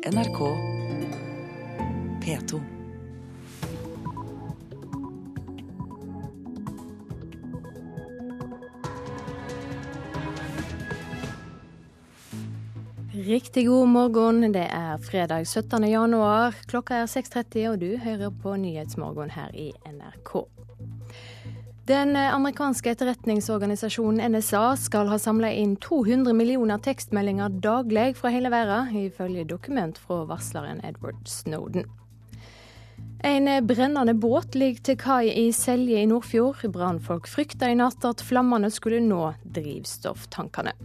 NRK P2. Riktig god morgen. Det er fredag 17. januar. Klokka er 6.30, og du hører på Nyhetsmorgen her i NRK. Den amerikanske etterretningsorganisasjonen NSA skal ha samla inn 200 millioner tekstmeldinger daglig fra hele verden, ifølge dokument fra varsleren Edward Snowden. En brennende båt ligger til kai i Selje i Nordfjord. Brannfolk frykta i natt at flammene skulle nå drivstofftankene.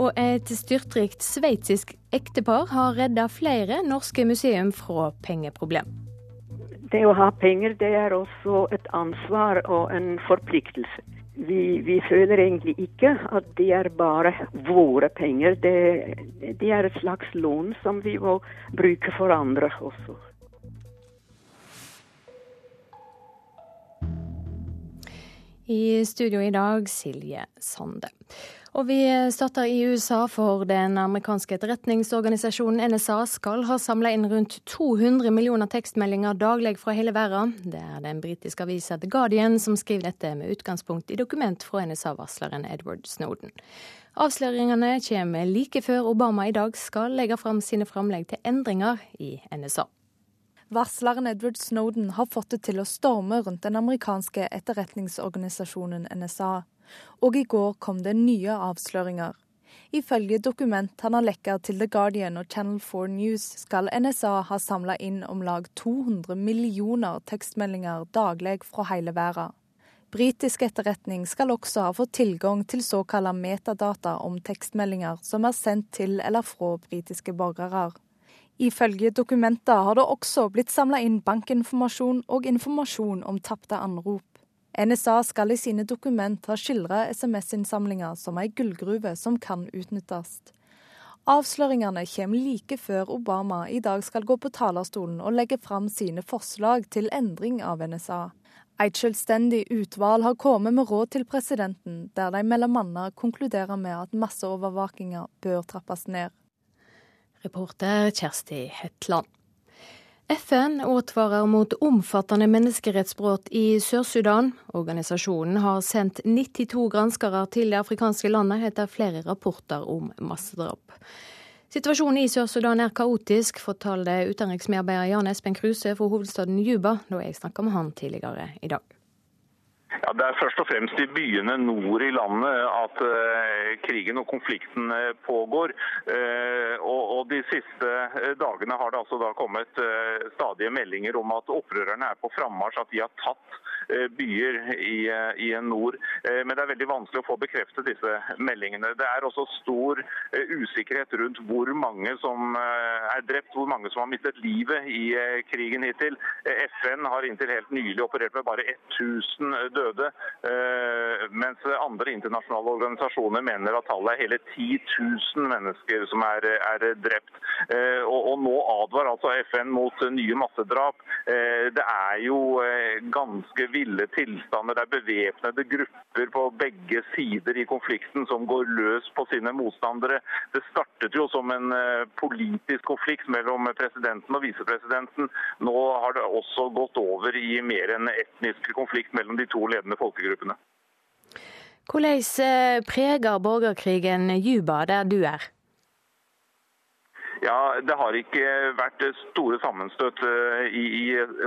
Og et styrtrikt sveitsisk ektepar har redda flere norske museum fra pengeproblem. Det å ha penger, det er også et ansvar og en forpliktelse. Vi, vi føler egentlig ikke at det er bare våre penger. Det, det er et slags lån som vi må bruke for andre også. I studio i dag, Silje Sande. Og vi starter i USA, for den amerikanske etterretningsorganisasjonen NSA skal ha samla inn rundt 200 millioner tekstmeldinger daglig fra hele verden. Det er den britiske avisa The Guardian som skriver dette med utgangspunkt i dokument fra NSA-varsleren Edward Snowden. Avsløringene kommer like før Obama i dag skal legge fram sine framlegg til endringer i NSA. Varsleren Edward Snowden har fått det til å storme rundt den amerikanske etterretningsorganisasjonen NSA. Og i går kom det nye avsløringer. Ifølge dokument han har lekka til The Guardian og Channel 4 News, skal NSA ha samla inn om lag 200 millioner tekstmeldinger daglig fra hele verden. Britisk etterretning skal også ha fått tilgang til såkalte metadata om tekstmeldinger som er sendt til eller fra britiske borgere. Ifølge dokumenter har det også blitt samla inn bankinformasjon og informasjon om tapte anrop. NSA skal i sine dokument skildre SMS-innsamlinger som ei gullgruve som kan utnyttes. Avsløringene kommer like før Obama i dag skal gå på talerstolen og legge fram sine forslag til endring av NSA. Et selvstendig utvalg har kommet med råd til presidenten, der de annet konkluderer med at masseovervåkinga bør trappes ned. Reporter Kjersti Hetland. FN advarer mot omfattende menneskerettsbrudd i Sør-Sudan. Organisasjonen har sendt 92 granskere til det afrikanske landet etter flere rapporter om massedrap. Situasjonen i Sør-Sudan er kaotisk, fortalte utenriksmedarbeider Jan Espen Kruse fra hovedstaden Juba da jeg snakka med han tidligere i dag. Ja, Det er først og fremst i byene nord i landet at uh, krigen og konflikten uh, pågår. Uh, og, og, De siste dagene har det altså da kommet stadige meldinger om at opprørerne er på frammarsj, at de har tatt byer i, i, nord. Men det er veldig vanskelig å få bekreftet disse meldingene. Det er også stor usikkerhet rundt hvor mange som er drept, hvor mange som har mistet livet i krigen hittil. FN har inntil helt nylig operert med bare 1000 døde, mens andre internasjonale organisasjoner mener at tallet er hele 10 000 mennesker som er, er drept. Og, og, Nå advarer altså FN mot nye massedrap. Det er jo ganske ville tilstander. Det er bevæpnede grupper på begge sider i konflikten som går løs på sine motstandere. Det startet jo som en politisk konflikt mellom presidenten og visepresidenten. Nå har det også gått over i mer en etnisk konflikt mellom de to ledende folkegruppene. Hvordan preger borgerkrigen Juba der du er? Ja, Det har ikke vært store sammenstøt i, i,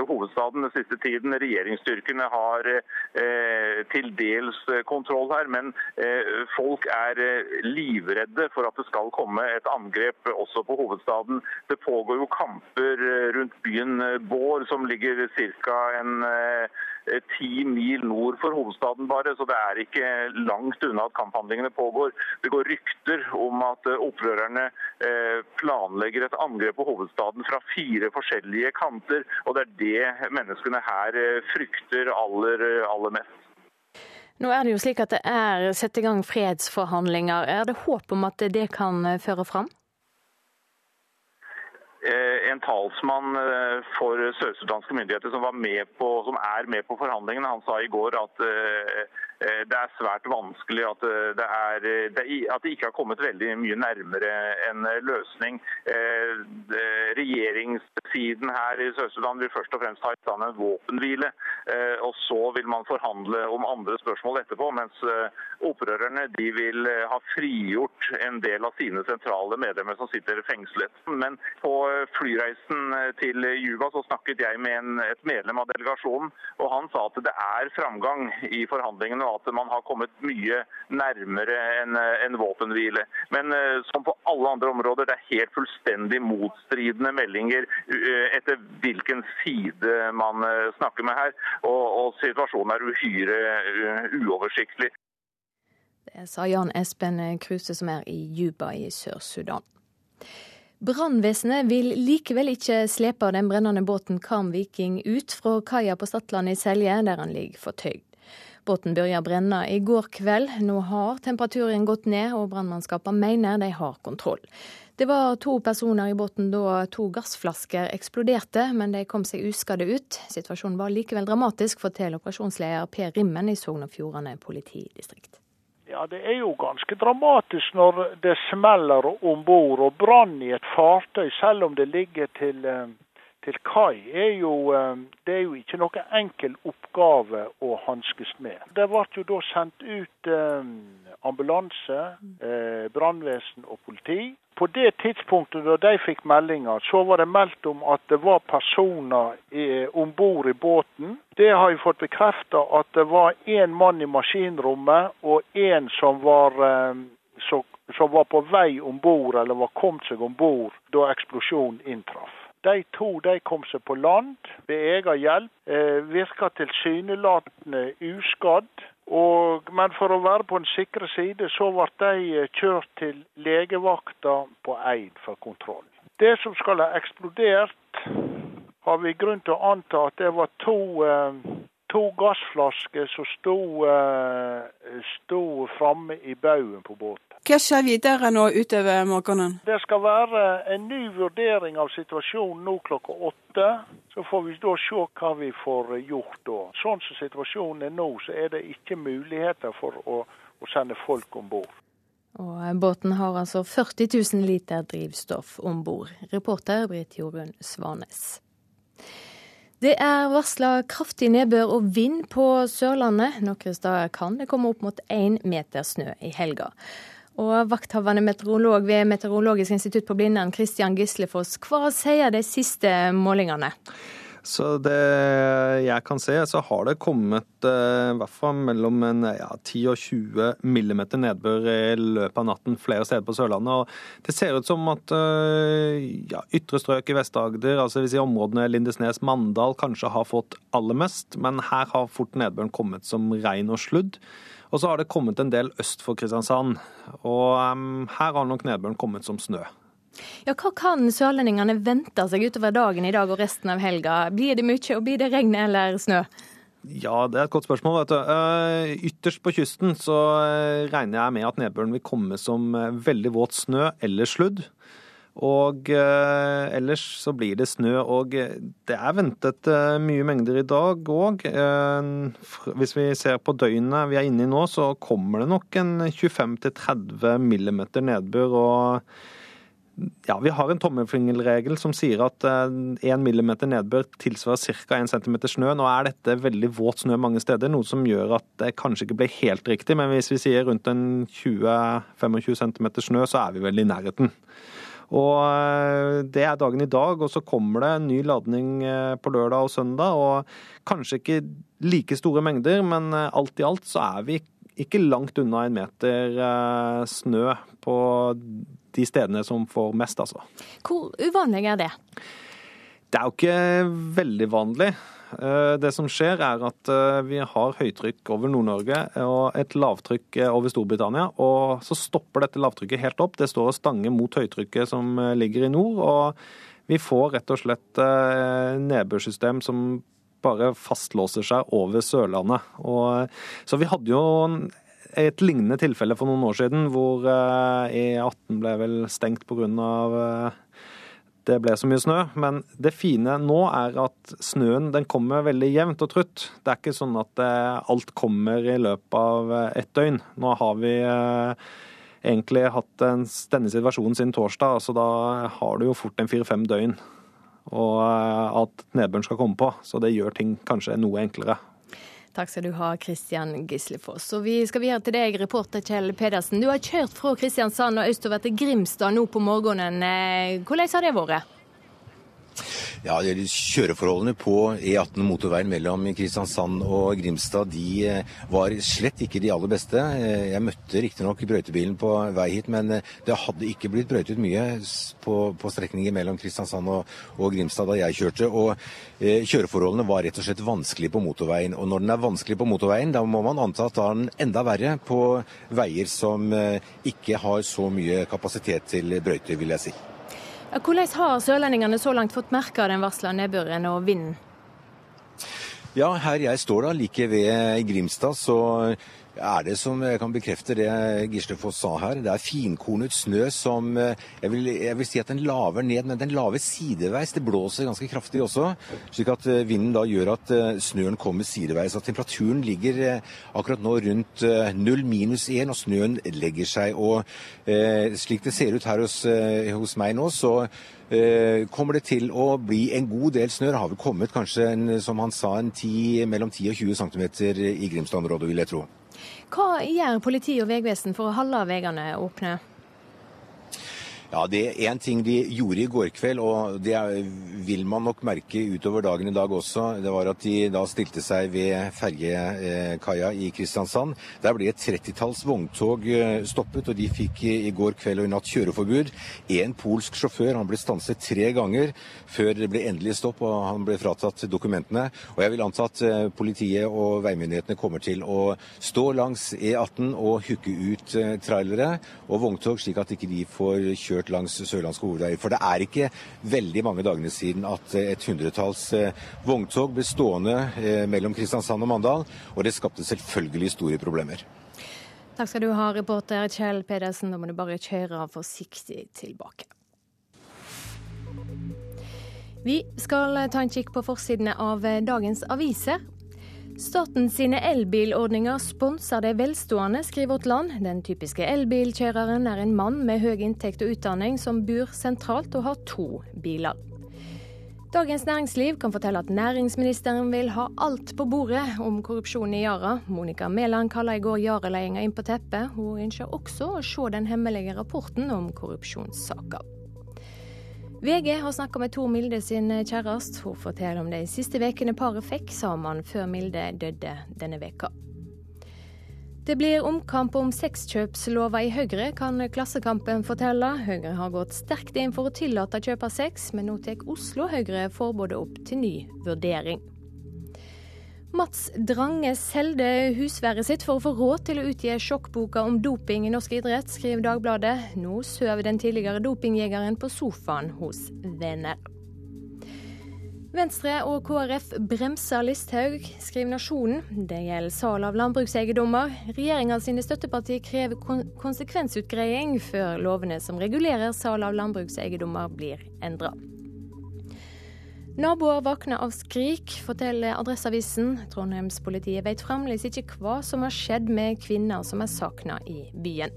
hovedstaden den siste tiden. Regjeringsstyrkene har eh, til dels kontroll her, men eh, folk er livredde for at det skal komme et angrep også på hovedstaden. Det pågår jo kamper rundt byen Bård, som ligger ca. en eh, ti mil nord for hovedstaden bare, så det er ikke langt unna at kamphandlingene pågår. Det går rykter om at opprørerne planlegger et angrep på hovedstaden fra fire forskjellige kanter, og det er det menneskene her frykter aller, aller mest. Nå er det jo slik at det er satt i gang fredsforhandlinger. Er det håp om at det kan føre fram? En talsmann for sørsudanske myndigheter som, med på, som, er med på forhandlingene, han sa i går at det er svært vanskelig at det, er, at det ikke har kommet veldig mye nærmere en løsning. Regjeringssiden her i Sør-Sudan vil først og fremst ha i stand en våpenhvile. og Så vil man forhandle om andre spørsmål etterpå. mens opprørerne vil ha frigjort en del av sine sentrale medlemmer som sitter fengslet. Men på flyreisen til Juba så snakket jeg med en, et medlem av delegasjonen, og han sa at det er framgang i forhandlingene, at man har kommet mye nærmere en, en våpenhvile. Men uh, som på alle andre områder, det er helt fullstendig motstridende meldinger uh, etter hvilken side man snakker med her. Og, og situasjonen er uhyre uoversiktlig. Det sa Jan Espen Kruse, som er i Juba i Sør-Sudan. Brannvesenet vil likevel ikke slepe den brennende båten Karm Viking ut fra kaia på Stadlandet i Selje, der han ligger fortøyd. Båten begynte å brenne i går kveld. Nå har temperaturen gått ned, og brannmannskapene mener de har kontroll. Det var to personer i båten da to gassflasker eksploderte, men de kom seg uskadde ut. Situasjonen var likevel dramatisk, forteller operasjonsleder Per Rimmen i Sogn og Fjordane politidistrikt. Ja, Det er jo ganske dramatisk når det smeller om bord. Og brann i et fartøy, selv om det ligger til, eh, til kai, er jo, eh, det er jo ikke noe enkel oppgave å hanskes med. Det ble jo da sendt ut eh, ambulanse, brannvesen og politi. På det tidspunktet da de fikk meldinger, så var det meldt om at det var personer om bord i båten. Det har jeg fått bekrefta at det var én mann i maskinrommet og én som var eh, som var på vei om bord, eller var kommet seg om bord da eksplosjonen inntraff. De to de kom seg på land ved egen hjelp, eh, virka tilsynelatende uskadd. Og, men for å være på den sikre side, så ble de eh, kjørt til legevakta på Eid for kontroll. Det som skal ha eksplodert, har vi grunn til å anta at det var to, eh, to gassflasker som sto, eh, sto framme i baugen på båten. Hva skjer videre nå utover morgenen? Det skal være en ny vurdering av situasjonen nå klokka åtte. Så får vi da se hva vi får gjort da. Sånn som situasjonen er nå, så er det ikke muligheter for å, å sende folk om bord. Og båten har altså 40 000 liter drivstoff om bord. Reporter Britt Jorunn Svanes. Det er varsla kraftig nedbør og vind på Sørlandet. Noen steder kan det komme opp mot én meter snø i helga. Og vakthavende meteorolog ved Meteorologisk institutt på Blindern, Christian Gislefoss, hva sier de siste målingene? Så det jeg kan se, så har det kommet eh, i hvert fall mellom en, ja, 10 og 20 millimeter nedbør i løpet av natten flere steder på Sørlandet. Og det ser ut som at eh, ja, ytre strøk i Vest-Agder, altså si områdene Lindesnes, Mandal, kanskje har fått aller mest. Men her har fort nedbøren kommet som regn og sludd. Og så har det kommet en del øst for Kristiansand. Og um, her har nok nedbøren kommet som snø. Ja, Hva kan sørlendingene vente seg utover dagen i dag og resten av helga? Blir det mye, og blir det regn eller snø? Ja, det er et godt spørsmål. vet du. Uh, ytterst på kysten så uh, regner jeg med at nedbøren vil komme som uh, veldig våt snø eller sludd. Og eh, ellers så blir det snø, og eh, det er ventet eh, mye mengder i dag òg. Eh, hvis vi ser på døgnet vi er inne i nå, så kommer det nok en 25-30 millimeter nedbør. og ja, Vi har en tommelfingerregel som sier at 1 eh, millimeter nedbør tilsvarer ca. 1 cm snø. Nå er dette veldig våt snø mange steder, noe som gjør at det kanskje ikke blir helt riktig. Men hvis vi sier rundt en 20-25 cm snø, så er vi vel i nærheten. Og eh, Det er dagen i dag, og så kommer det en ny ladning eh, på lørdag og søndag. og Kanskje ikke like store mengder, men eh, alt i alt så er vi ikke langt unna en meter snø på de stedene som får mest, altså. Hvor uvanlig er det? Det er jo ikke veldig vanlig. Eh, det som skjer, er at eh, vi har høytrykk over Nord-Norge og et lavtrykk eh, over Storbritannia. Og så stopper dette lavtrykket helt opp. Det står og stanger mot høytrykket som ligger i nord. Og vi får rett og slett nedbørssystem som bare fastlåser seg over Sørlandet. Og, så vi hadde jo et lignende tilfelle for noen år siden hvor E18 ble vel stengt pga det ble så mye snø. Men det fine nå er at snøen den kommer veldig jevnt og trutt. Det er ikke sånn at alt kommer i løpet av ett døgn. Nå har vi egentlig hatt denne situasjonen siden torsdag, så da har du jo fort en fire-fem døgn og at nedbøren skal komme på. Så det gjør ting kanskje noe enklere. Takk skal du ha, Kristian Gislefoss. Og vi skal videre til deg, reporter Kjell Pedersen. Du har kjørt fra Kristiansand og østover til Grimstad nå på morgenen. Eh, hvordan har det vært? Ja, Kjøreforholdene på E18 motorveien mellom Kristiansand og Grimstad de eh, var slett ikke de aller beste. Eh, jeg møtte riktignok brøytebilen på vei hit, men eh, det hadde ikke blitt brøytet mye på, på strekningen mellom Kristiansand og, og, Grimstad da jeg kjørte. Og kjøreforholdene var rett og slett vanskelig på motorveien. Og når den er vanskelig på motorveien, da må man anta at da er den enda verre på veier som ikke har så mye kapasitet til brøyter, vil jeg si. Hvordan har sørlendingene så langt fått merke den varsla nedbøren og vinden? Ja, her jeg står da, like ved Grimstad, så er det som jeg kan bekrefte det Gislefoss sa her. Det er finkornet snø som eh, jeg vil, jeg vil, si at den laver ned, men den laver sideveis. Det blåser ganske kraftig også, slik at eh, vinden da gjør at eh, snøen kommer sideveis. At temperaturen ligger akkurat nå rundt null minus én, og snøen legger seg. Og eh, slik det ser ut her hos, hos meg nå, så kommer det til å bli en god del snø. Det har vel kommet kanskje, en, som han sa, en 10, mellom 10 og 20 cm i Grimstad-området, vil jeg tro. Hva gjør politi og vegvesen for å holde veiene åpne? Ja, Det er én ting de gjorde i går kveld, og det vil man nok merke utover dagen i dag også. Det var at de da stilte seg ved ferjekaia i Kristiansand. Der ble et trettitalls vogntog eh, stoppet, og de fikk i går kveld og i natt kjøreforbud. En polsk sjåfør han ble stanset tre ganger før det ble endelig stopp og han ble fratatt dokumentene. Og Jeg vil anta at eh, politiet og veimyndighetene kommer til å stå langs E18 og hooke ut eh, trailere og vogntog, slik at ikke de får kjørt kjørt langs sørlandske hovedveier. For det er ikke veldig mange dagene siden at et hundretalls eh, vogntog ble stående eh, mellom Kristiansand og Mandal, og det skapte selvfølgelig store problemer. Takk skal du ha, reporter Kjell Pedersen. Da må du bare kjøre forsiktig tilbake. Vi skal ta en kikk på forsidene av dagens aviser. Staten sine elbilordninger sponser de velstående, skriver Vårt Land. Den typiske elbilkjøreren er en mann med høy inntekt og utdanning som bor sentralt og har to biler. Dagens Næringsliv kan fortelle at næringsministeren vil ha alt på bordet om korrupsjon i Yara. Monica Mæland kaller i går Yara-ledelsen inn på teppet. Hun ønsker også å se den hemmelige rapporten om korrupsjonssaker. VG har snakka med Tor Milde sin kjæreste. Hun forteller om de siste ukene paret fikk sammen før Milde døde denne veka. Det blir omkamp om sexkjøpslova i Høyre, kan Klassekampen fortelle. Høyre har gått sterkt inn for å tillate kjøp av sex, men nå tar Oslo Høyre forbudet opp til ny vurdering. Mats Drange selgte husværet sitt for å få råd til å utgi sjokkboka om doping i norsk idrett, skriver Dagbladet. Nå sover den tidligere dopingjegeren på sofaen hos venner. Venstre og KrF bremser Listhaug, skriver Nasjonen. Det gjelder salg av landbrukseiendommer. Regjeringa sine støttepartier krever konsekvensutgreiing før lovene som regulerer salg av landbrukseiendommer blir endra. Naboer våkner av skrik, forteller Adresseavisen. Trondheimspolitiet vet fremdeles ikke hva som har skjedd med kvinner som er savna i byen.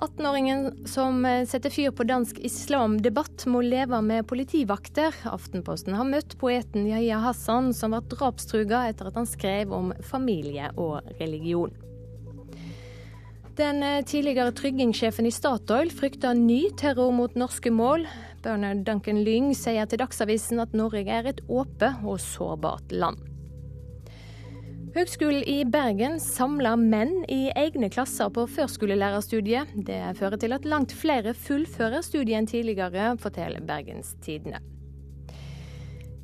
18-åringen som setter fyr på dansk islamdebatt, må leve med politivakter. Aftenposten har møtt poeten Yahya Hassan, som ble drapstruga etter at han skrev om familie og religion. Den tidligere tryggingssjefen i Statoil frykter ny terror mot norske mål. Bernard Duncan Lyng sier til Dagsavisen at Norge er et åpent og sårbart land. Høgskolen i Bergen samler menn i egne klasser på førskolelærerstudiet. Det fører til at langt flere fullfører studiet enn tidligere, forteller Bergens Tidende.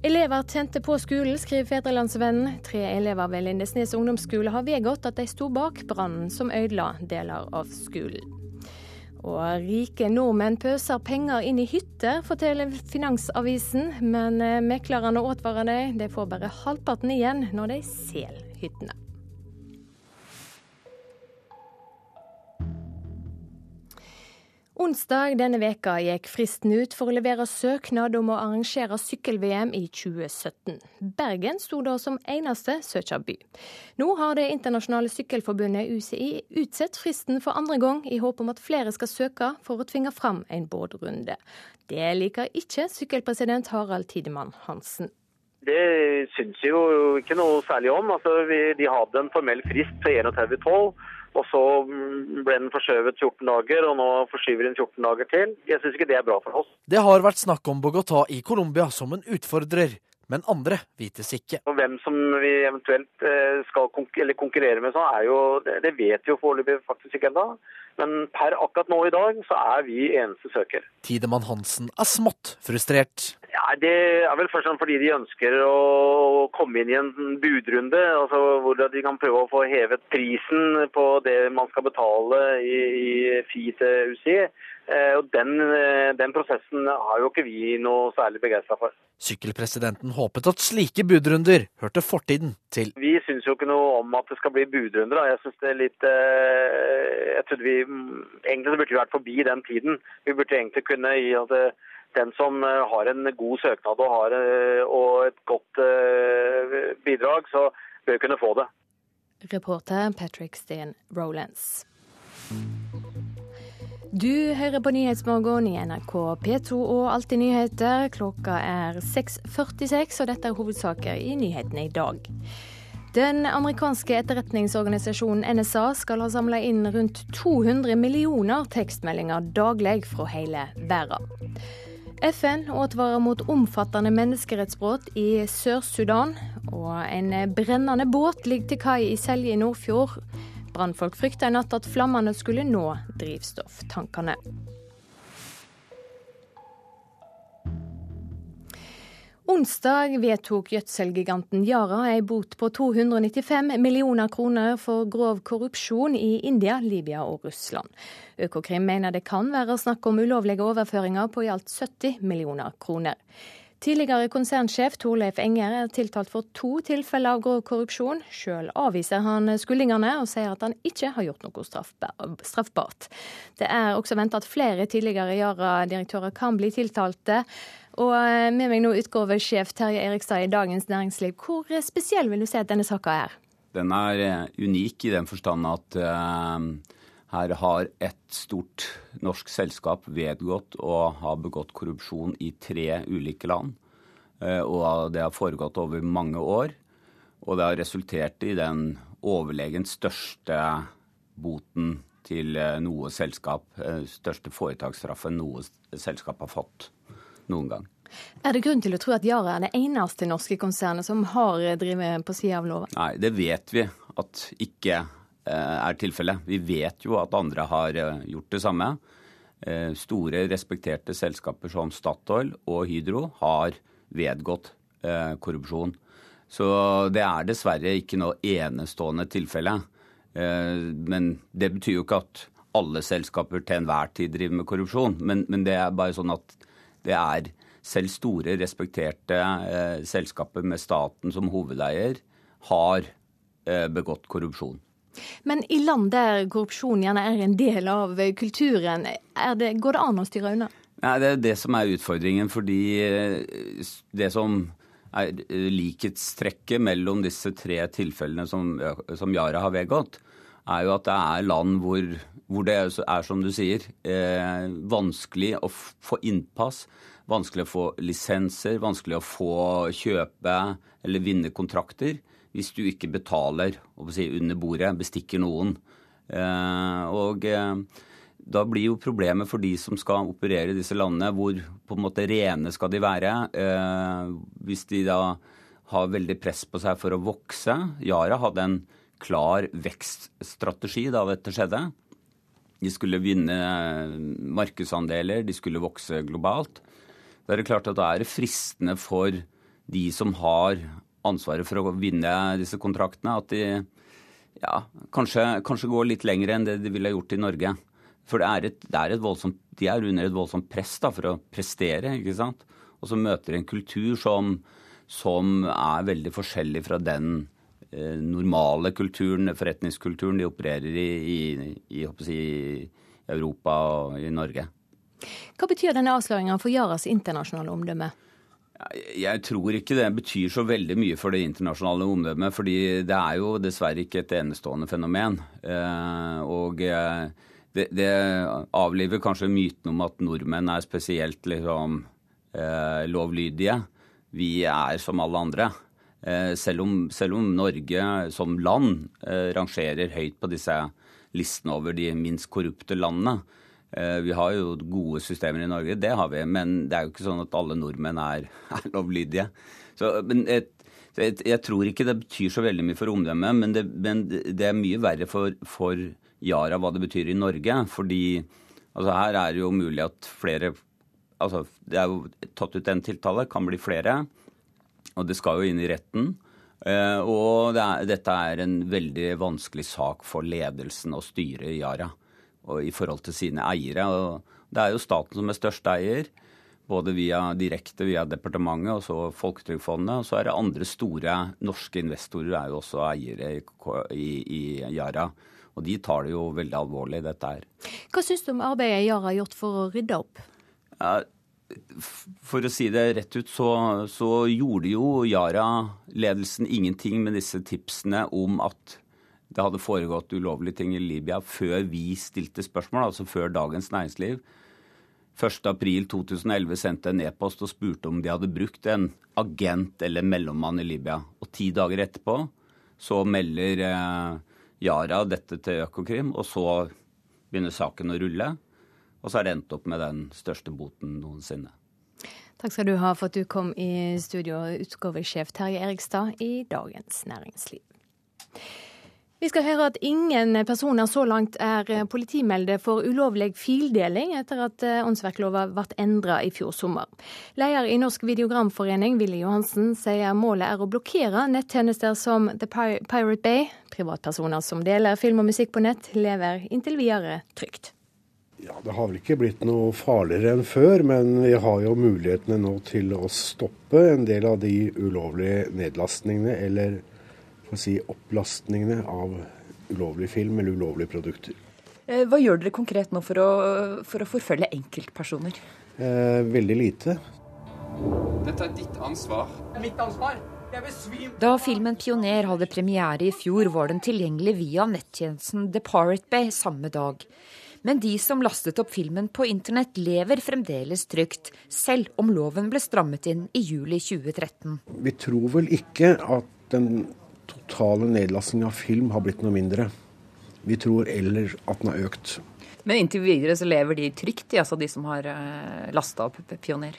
Elever tente på skolen, skriver Fedrelandsvennen. Tre elever ved Lindesnes ungdomsskole har vedgått at de sto bak brannen som ødela deler av skolen. Og rike nordmenn pøser penger inn i hytter, forteller Finansavisen. Men eh, meklerne advarer dem, de får bare halvparten igjen når de selger hyttene. Onsdag denne veka gikk fristen ut for å levere søknad om å arrangere sykkel-VM i 2017. Bergen sto da som eneste søkerby. Nå har Det internasjonale sykkelforbundet UCI utsatt fristen for andre gang, i håp om at flere skal søke for å tvinge fram en båtrunde. Det liker ikke sykkelpresident Harald Tidemann Hansen. Det syns vi jo ikke noe særlig om. Altså, vi, de hadde en formell frist til 31.12. Og så ble den forskjøvet 14 dager, og nå forskyver den 14 dager til. Jeg syns ikke det er bra for oss. Det har vært snakk om Bogotá i Colombia som en utfordrer, men andre vites ikke. Og hvem som vi eventuelt eh, skal konkurrere med, er jo, det vet vi jo foreløpig faktisk ikke ennå. Men per akkurat nå i dag så er vi eneste søker. Tidemann Hansen er smått frustrert. Ja, Det er vel først og fremst fordi de ønsker å komme inn i en budrunde. altså Hvor de kan prøve å få hevet prisen på det man skal betale i, i FI til UCI. Eh, og den, eh, den, prosessen har jo ikke vi noe særlig begeistra for. Sykkelpresidenten håpet at slike budrunder hørte fortiden til. Vi syns jo ikke noe om at det skal bli budrunder. Jeg synes det er litt eh, jeg trodde vi, Egentlig så burde vi vært forbi den tiden. Vi burde egentlig kunne gi at den som har en god søknad og, har, og et godt bidrag, så bør kunne få det. Reporter Patrick Steen Rolands. Du hører på Nyhetsmorgen i NRK P2 og Alltid nyheter. Klokka er 6.46, og dette er hovedsaker i nyhetene i dag. Den amerikanske etterretningsorganisasjonen NSA skal ha samla inn rundt 200 millioner tekstmeldinger daglig fra hele verden. FN advarer mot omfattende menneskerettsbrudd i Sør-Sudan, og en brennende båt ligger til kai i Selje i Nordfjord. Brannfolk frykta i natt at flammene skulle nå drivstofftankene. Onsdag vedtok gjødselgiganten Yara ei bot på 295 millioner kroner for grov korrupsjon i India, Libya og Russland. Økokrim mener det kan være snakk om ulovlige overføringer på i alt 70 millioner kroner. Tidligere konsernsjef Torleif Enger er tiltalt for to tilfeller av grov korrupsjon. Sjøl avviser han skyldningene og sier at han ikke har gjort noe straffbart. Det er også venta at flere tidligere Yara-direktører kan bli tiltalte. Og eh, med meg nå utgavesjef Terje Erikstad i Dagens Næringsliv. Hvor spesiell vil du si at denne saka er? Den er eh, unik i den forstand at uh, her har et stort norsk selskap vedgått å ha begått korrupsjon i tre ulike land. Eh, og det har foregått over mange år. Og det har resultert i den overlegent største boten til eh, noe selskap, eh, største foretaksstraffen noe selskap har fått noen gang. Er det grunn til å tro at Yara er det eneste norske konsernet som har drevet på sida av loven? Nei, det vet vi at ikke er tilfellet. Vi vet jo at andre har eh, gjort det samme. Eh, store, respekterte selskaper som Statoil og Hydro har vedgått korrupsjon. Så det er dessverre ikke noe enestående tilfelle. Men det betyr jo ikke at alle selskaper til enhver tid driver med korrupsjon. Men, men det er bare sånn at det er selv store, respekterte selskaper med staten som hovedeier har begått korrupsjon. Men i land der korrupsjon gjerne er en del av kulturen, det, går det an å styre unna? Nei, Det er det som er utfordringen. Fordi eh, det som er likhetstrekket mellom disse tre tilfellene som, som Yara har vedgått, er jo at det er land hvor, hvor det er, som du sier, eh, vanskelig å få innpass. Vanskelig å få lisenser, vanskelig å få kjøpe eller vinne kontrakter hvis du ikke betaler si, under bordet, bestikker noen. Eh, og eh, da blir jo problemet for de som skal operere i disse landene, hvor på en måte rene skal de være. Eh, hvis de da har veldig press på seg for å vokse. Yara hadde en klar vekststrategi da dette skjedde. De skulle vinne markedsandeler, de skulle vokse globalt. Da er det klart at da er det fristende for de som har ansvaret for å vinne disse kontraktene, at de ja, kanskje, kanskje går litt lenger enn det de ville gjort i Norge. For er et, er voldsomt, de er under et voldsomt press da, for å prestere. ikke sant? Og så møter de en kultur som, som er veldig forskjellig fra den eh, normale kulturen, forretningskulturen de opererer i, i, i, si, Europa og i Norge. Hva betyr denne avsløringa for Yaras internasjonale omdømme? Jeg tror ikke det betyr så veldig mye for det internasjonale omdømmet. fordi det er jo dessverre ikke et enestående fenomen. Eh, og eh, det, det avliver kanskje myten om at nordmenn er spesielt liksom, eh, lovlydige. Vi er som alle andre. Selv om, selv om, Norge som land rangerer høyt på disse listene over de minst korrupte landene, vi har jo gode systemer i Norge, det har vi. Men det er jo ikke sånn at alle nordmenn er, er lovlydige. Så, men et, et, jeg tror ikke det betyr så veldig mye for omdømmet, men, men det, er mye verre for, for, Yara hva det betyr i Norge. Fordi altså her er det jo mulig at flere Altså det er jo tatt ut en tiltale, kan bli flere. Og det skal jo inn i retten. Uh, og det er, dette er en veldig vanskelig sak for ledelsen og styret i Yara i forhold til sine eiere. Og det er jo staten som er største eier, både via, direkte via departementet og så Folketrygdfondet. Og så er det andre store norske investorer er jo også eiere i, i, i Yara. Og de tar det jo veldig alvorlig, dette her. Hva syns du om arbeidet Yara har gjort for å rydde opp? Ja, for å si det rett ut, så, så gjorde jo Yara-ledelsen ingenting med disse tipsene om at det hadde foregått ulovlige ting i Libya før vi stilte spørsmål, altså før Dagens Næringsliv. 1.4.2011 sendte en e-post og spurte om de hadde brukt en agent eller mellommann i Libya. Og ti dager etterpå så melder eh, Yara dette til Økokrim, og så begynner saken å rulle. Og så har det endt opp med den største boten noensinne. Takk skal du ha for at du kom i studio, utgavesjef Terje Erikstad i Dagens Næringsliv. Vi skal høre at ingen personer så langt er politimelde for ulovlig fildeling etter at eh, åndsverklova ble endra i fjor sommer. Leder i Norsk Videogramforening, Willy Johansen, sier målet er å blokkere nettjenester som The Pirate Bay. Privatpersoner som deler film og musikk på nett, lever inntil videre trygt. Ja, Det har vel ikke blitt noe farligere enn før, men vi har jo mulighetene nå til å stoppe en del av de ulovlige nedlastningene eller å si, opplastningene av ulovlig film eller ulovlige produkter. Eh, hva gjør dere konkret nå for å, for å forfølge enkeltpersoner? Eh, veldig lite. Dette er ditt ansvar. Mitt ansvar? Da filmen 'Pioner' hadde premiere i fjor, var den tilgjengelig via nettjenesten The Pirate Bay samme dag. Men de som lastet opp filmen på internett, lever fremdeles trygt, selv om loven ble strammet inn i juli 2013. Vi tror vel ikke at den totale nedlasting av film har blitt noe mindre. Vi tror eller at den har økt. Men inntil videre så lever de trygt, de, altså de som har eh, lasta opp Pioner?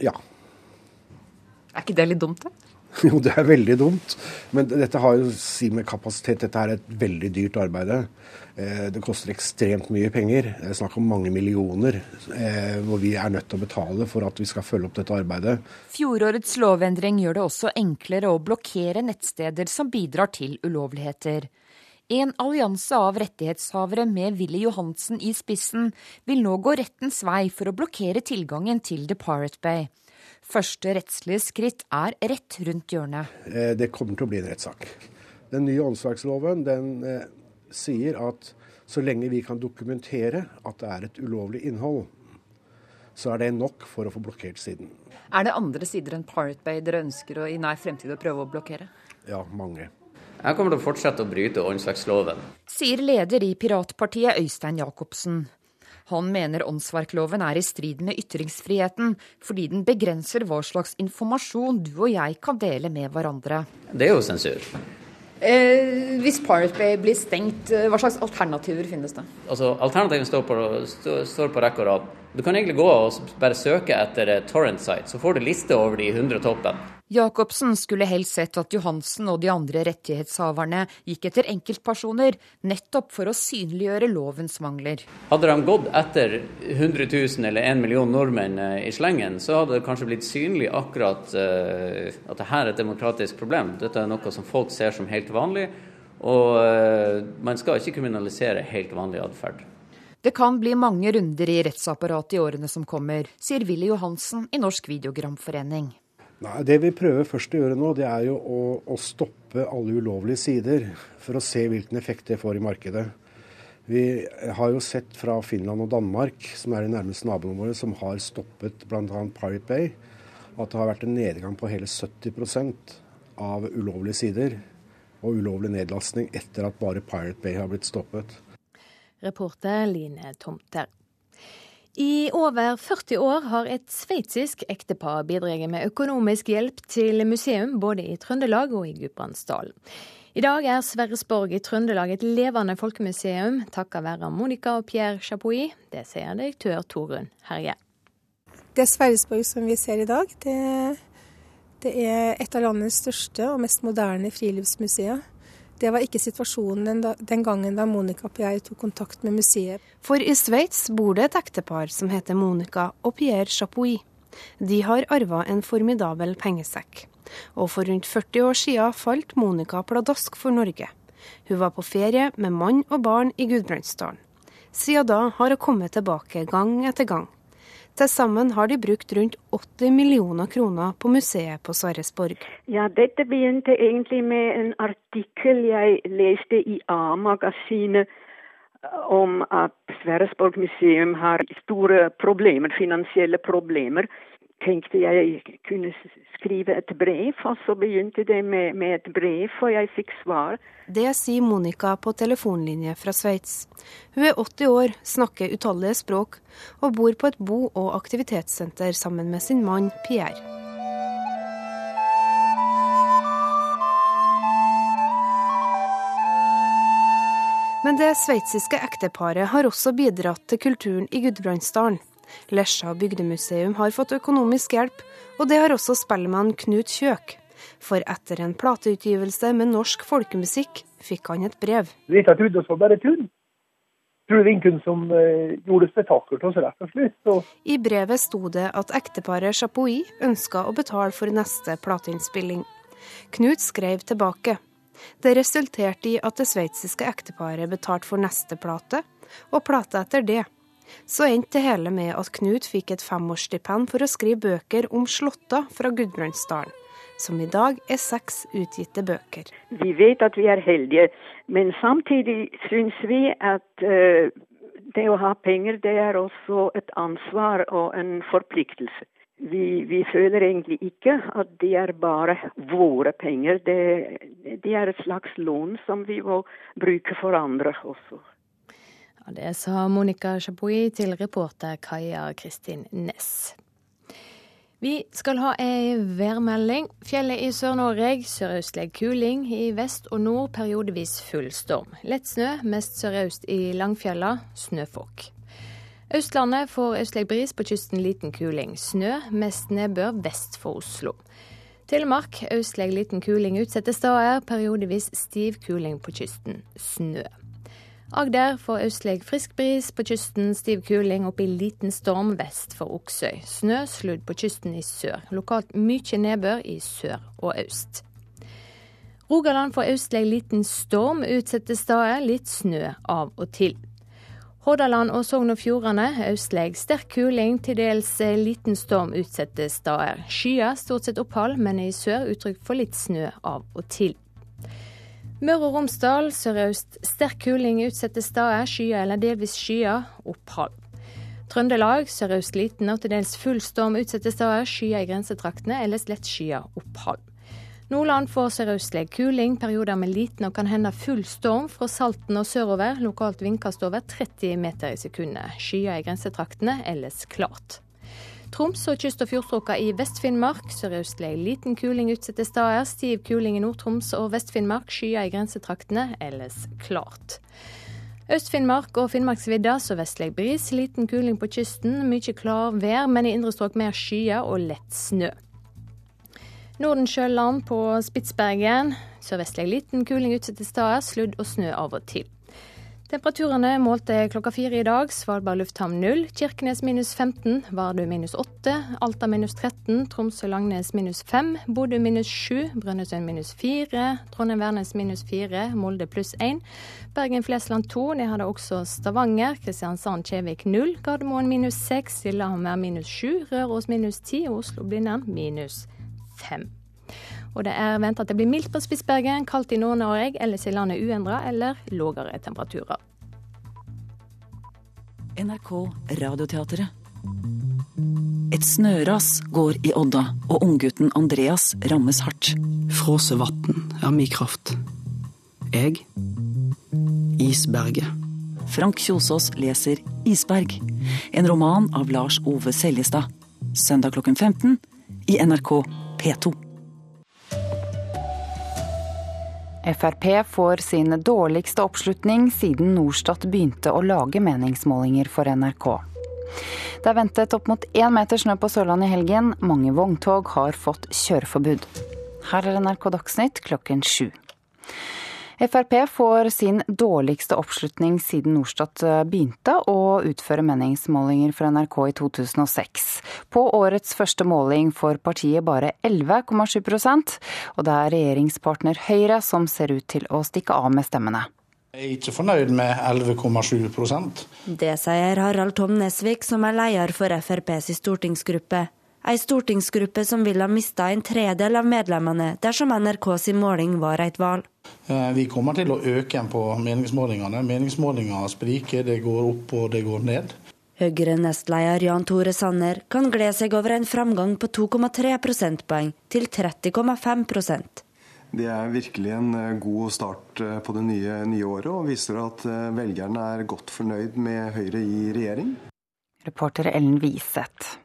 Ja. Er ikke det litt dumt, da? Jo, det er veldig dumt. Men dette har jo si med kapasitet. Dette er et veldig dyrt arbeid. Eh, det koster ekstremt mye penger. Det er snakk om mange millioner eh, hvor vi er nødt til å betale for at vi skal følge opp dette arbeidet. Fjorårets lovendring gjør det også enklere å blokkere nettsteder som bidrar til ulovligheter. En allianse av rettighetshavere med Willy Johansen i spissen vil nå gå rettens vei for å blokkere tilgangen til The Pirate Bay. Første rettslige skritt er rett rundt hjørnet. Eh, det kommer til å bli en rettssak. Den nye åndsverksloven den eh, sier at så lenge vi kan dokumentere at det er et ulovlig innhold, så er det nok for å få blokkert siden. Er det andre sider enn Pirate Bay dere ønsker å, i nær fremtid å prøve å blokkere? Ja, mange. Jeg kommer til å fortsette å bryte åndsverksloven. Sier leder i piratpartiet Øystein Jacobsen. Han mener åndsverkloven er i strid med ytringsfriheten, fordi den begrenser hva slags informasjon du og jeg kan dele med hverandre. Det er jo sensur. Eh, hvis Pirate Bay blir stengt, eh, hva slags alternativer finnes det? Altså, Alternativene står på, står på rekke og rad. Du kan egentlig gå og bare søke etter torrent site, så får du liste over de 100 toppen. Jacobsen skulle helst sett at Johansen og de andre rettighetshaverne gikk etter enkeltpersoner, nettopp for å synliggjøre lovens mangler. Hadde de gått etter 100 000 eller 1 million nordmenn eh, i slengen, så hadde det kanskje blitt synlig akkurat uh, at dette er et demokratisk problem. Dette er noe som folk ser som helt vanlig, og uh, man skal ikke kriminalisere helt vanlig atferd. Det kan bli mange runder i rettsapparatet i årene som kommer, sier Willy Johansen i Norsk Videogramforening. Nei, Det vi prøver først å gjøre nå, det er jo å, å, stoppe alle ulovlige sider, for å se hvilken effekt det får i markedet. Vi har jo sett fra Finland og Danmark, som er de nærmeste naboene våre, som har stoppet bl.a. Pirate Bay, at det har vært en nedgang på hele 70% av ulovlige sider og ulovlig nedlastning etter at bare Pirate Bay har blitt stoppet. Reporter Line Tomter. I over 40 år har et sveitsisk ektepar bidratt med økonomisk hjelp til museum både i Trøndelag og i Gudbrandsdalen. I dag er Sverresborg i Trøndelag et levende folkemuseum, takket være Monica og Pierre Chapuis. Det sier direktør Torunn Herje. Det Sverresborg som vi ser i dag, det, det er et av landets største og mest moderne friluftsmuseer. Det var ikke situasjonen den, gangen da Monica og Pierre tok kontakt med museet. For i Sveits bor det et ektepar som heter Monica og Pierre Chapuis. De har arva en formidabel pengesekk og for rundt 40 år siden falt Monica pladask for Norge. Hun var på ferie med mann og barn i Gudbrandsdalen. Siden da har hun kommet tilbake gang etter gang. Til sammen har de brukt rundt 80 millioner kroner på museet på Sverresborg. Ja, dette begynte egentlig med en artikkel jeg leste i A-magasinet om at Sverresborg museum har store problemer, finansielle problemer tenkte jeg kunne skrive et brev, og så begynte det med, med et brev, og jeg fikk svar. Det sier Monica på telefonlinje fra Sveits. Hun er 80 år, snakker utallige språk, og bor på et bo- og aktivitetssenter sammen med sin mann Pierre. Men det sveitsiske ekteparet har også bidratt til kulturen i Gudbrandsdalen. Lesja bygdemuseum har fått økonomisk hjelp, og det har også spellemann Knut Kjøk. For etter en plateutgivelse med norsk folkemusikk fikk han et brev. Jeg trodde det var bare tull. Tror det var som uh, gjorde spetakkel til oss, rett og slett. I brevet sto det at ekteparet Chapuis ønska å betale for neste plateinnspilling. Knut skrev tilbake. Det resulterte i at det sveitsiske ekteparet betalte for neste plate, og plata etter det. Så endte det hele med at Knut fikk et femårsstipend for å skrive bøker om slåtta fra Gudbrandsdalen, som i dag er seks utgitte bøker. Vi vet at vi er heldige, men samtidig syns vi at uh, det å ha penger, det er også et ansvar og en forpliktelse. Vi, vi, føler egentlig ikke at det er bare våre penger. Det, det er et slags lån som vi må bruke for andre også. Det sa Monica Chapuis til reporter Kaja Kristin Næss. Vi skal ha ei værmelding. Fjellet i Sør-Norge sørøstlig kuling. I vest og nord periodevis full storm. Lett snø, mest sørøst i Langfjella. Snøfokk. Østlandet får østlig bris, på kysten liten kuling. Snø, mest nedbør vest for Oslo. Telemark østlig liten kuling utsatte steder. Periodevis stiv kuling på kysten. Snø. Agder får østlig frisk bris, på kysten stiv kuling, opp i liten storm vest for Oksøy. Snø, sludd på kysten i sør. Lokalt mye nedbør i sør og øst. Rogaland får østlig liten storm utsatte steder, litt snø av og til. Hordaland og Sogn og Fjordane østlig sterk kuling, til dels liten storm utsatte steder. Skyer, stort sett opphold, men i sør uttrykk for litt snø av og til. Møre og Romsdal sørøst sterk kuling utsatte steder. Skyer eller delvis skyer. Opphold. Trøndelag sørøst liten og til dels full storm utsatte steder. Skyer i grensetraktene, ellers lett skyer. Opphold. Nordland får sørøstlig kuling, perioder med liten og kan hende full storm fra Salten og sørover. Lokalt vindkast over 30 meter i sekundet. Skyer i grensetraktene, ellers klart. Troms og kyst- og fjordstrøka i Vest-Finnmark. Sørøstlig liten kuling utsatte steder. Stiv kuling i Nord-Troms og Vest-Finnmark. Skyer i grensetraktene, ellers klart. Øst-Finnmark og Finnmarksvidda sørvestlig bris. Liten kuling på kysten. Mye klar vær, men i indre strøk mer skyer og lett snø. Nordensjøland på Spitsbergen. Sørvestlig liten kuling utsatte steder. Sludd og snø av og til. Temperaturene målte klokka fire i dag. Svalbard lufthavn 0. Kirkenes minus 15. Vardø minus 8. Alta minus 13. Tromsø-Langnes minus 5. Bodø minus 7. Brønnøysund minus 4. Trondheim-Værnes minus 4. Molde pluss 1. Bergen-Flesland 2. Det hadde også Stavanger. Kristiansand-Kjevik 0. Gardermoen minus 6. Lillehammer minus 7. Røros minus 10. Oslo-Blindern minus 5. Og det er venta at det blir mildt på Spitsbergen, kaldt i Nord-Norge, ellers i landet uendra eller lågere temperaturer. NRK Radioteatret. Et snøras går i Odda, og unggutten Andreas rammes hardt. Fråsevatn er min kraft. Jeg Isberget. Frank Kjosås leser Isberg, en roman av Lars Ove Seljestad. Søndag klokken 15 i NRK P2. Frp får sin dårligste oppslutning siden Norstat begynte å lage meningsmålinger for NRK. Det er ventet opp mot én meter snø på Sørlandet i helgen. Mange vogntog har fått kjøreforbud. Her er NRK Dagsnytt klokken sju. Frp får sin dårligste oppslutning siden Norstat eh, begynte å utføre meningsmålinger for NRK i 2006. På årets første måling får partiet bare 11,7 og det er regjeringspartner Høyre som ser ut til å stikke av med stemmene. Jeg er ikke fornøyd med 11,7% Det sier Harald Tom Nesvik, som er leder for FrPs stortingsgruppe. Ei stortingsgruppe som ville ha mista en tredel av medlemmene dersom NRK sin måling var et valg. Eh, vi kommer til å øke på meningsmålingene. Meningsmålinger spriker, det går opp og det går ned. Høyre-nestleder Jan Tore Sanner kan glede seg over en framgang på 2,3 prosentpoeng til 30,5% Det er virkelig en eh, god start eh, på det nye, nye året, og viser at velgerne er godt fornøyd med Høyre i regjering. Reporter Ellen Wiseth.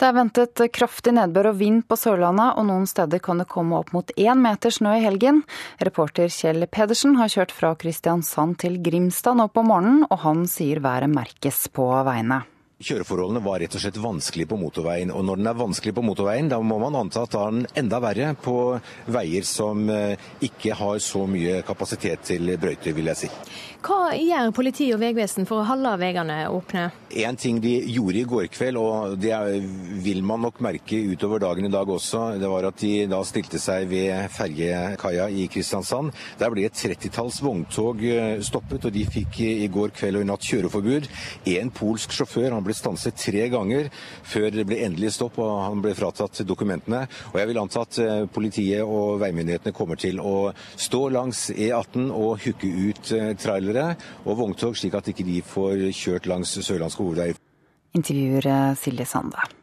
Det er ventet kraftig nedbør og vind på Sørlandet, og noen steder kan det komme opp mot én meter snø i helgen. Reporter Kjell Pedersen har kjørt fra Kristiansand til Grimstad nå på morgenen, og han sier været merkes på veiene. Kjøreforholdene var rett og slett vanskelig på motorveien. Og når den er vanskelig på motorveien, da må man anta at da er den enda verre på veier som eh, ikke har så mye kapasitet til brøyter, vil jeg si. Hva gjør politi og vegvesen for å holde veiene åpne? En ting de gjorde i går kveld, og det vil man nok merke utover dagen i dag også, det var at de da stilte seg ved ferjekaia i Kristiansand. Der ble et trettitalls vogntog eh, stoppet, og de fikk i går kveld og i natt kjøreforbud. En polsk sjåfør han ble ble stanset tre ganger før det ble endelig stopp og han ble fratatt dokumentene. Og jeg vil anta at eh, politiet og veimyndighetene kommer til å stå langs E18 og hooke ut eh, trailere og vogntog, slik at ikke de får kjørt langs sørlandske hovedveier. Intervjuer eh, Silje Sande.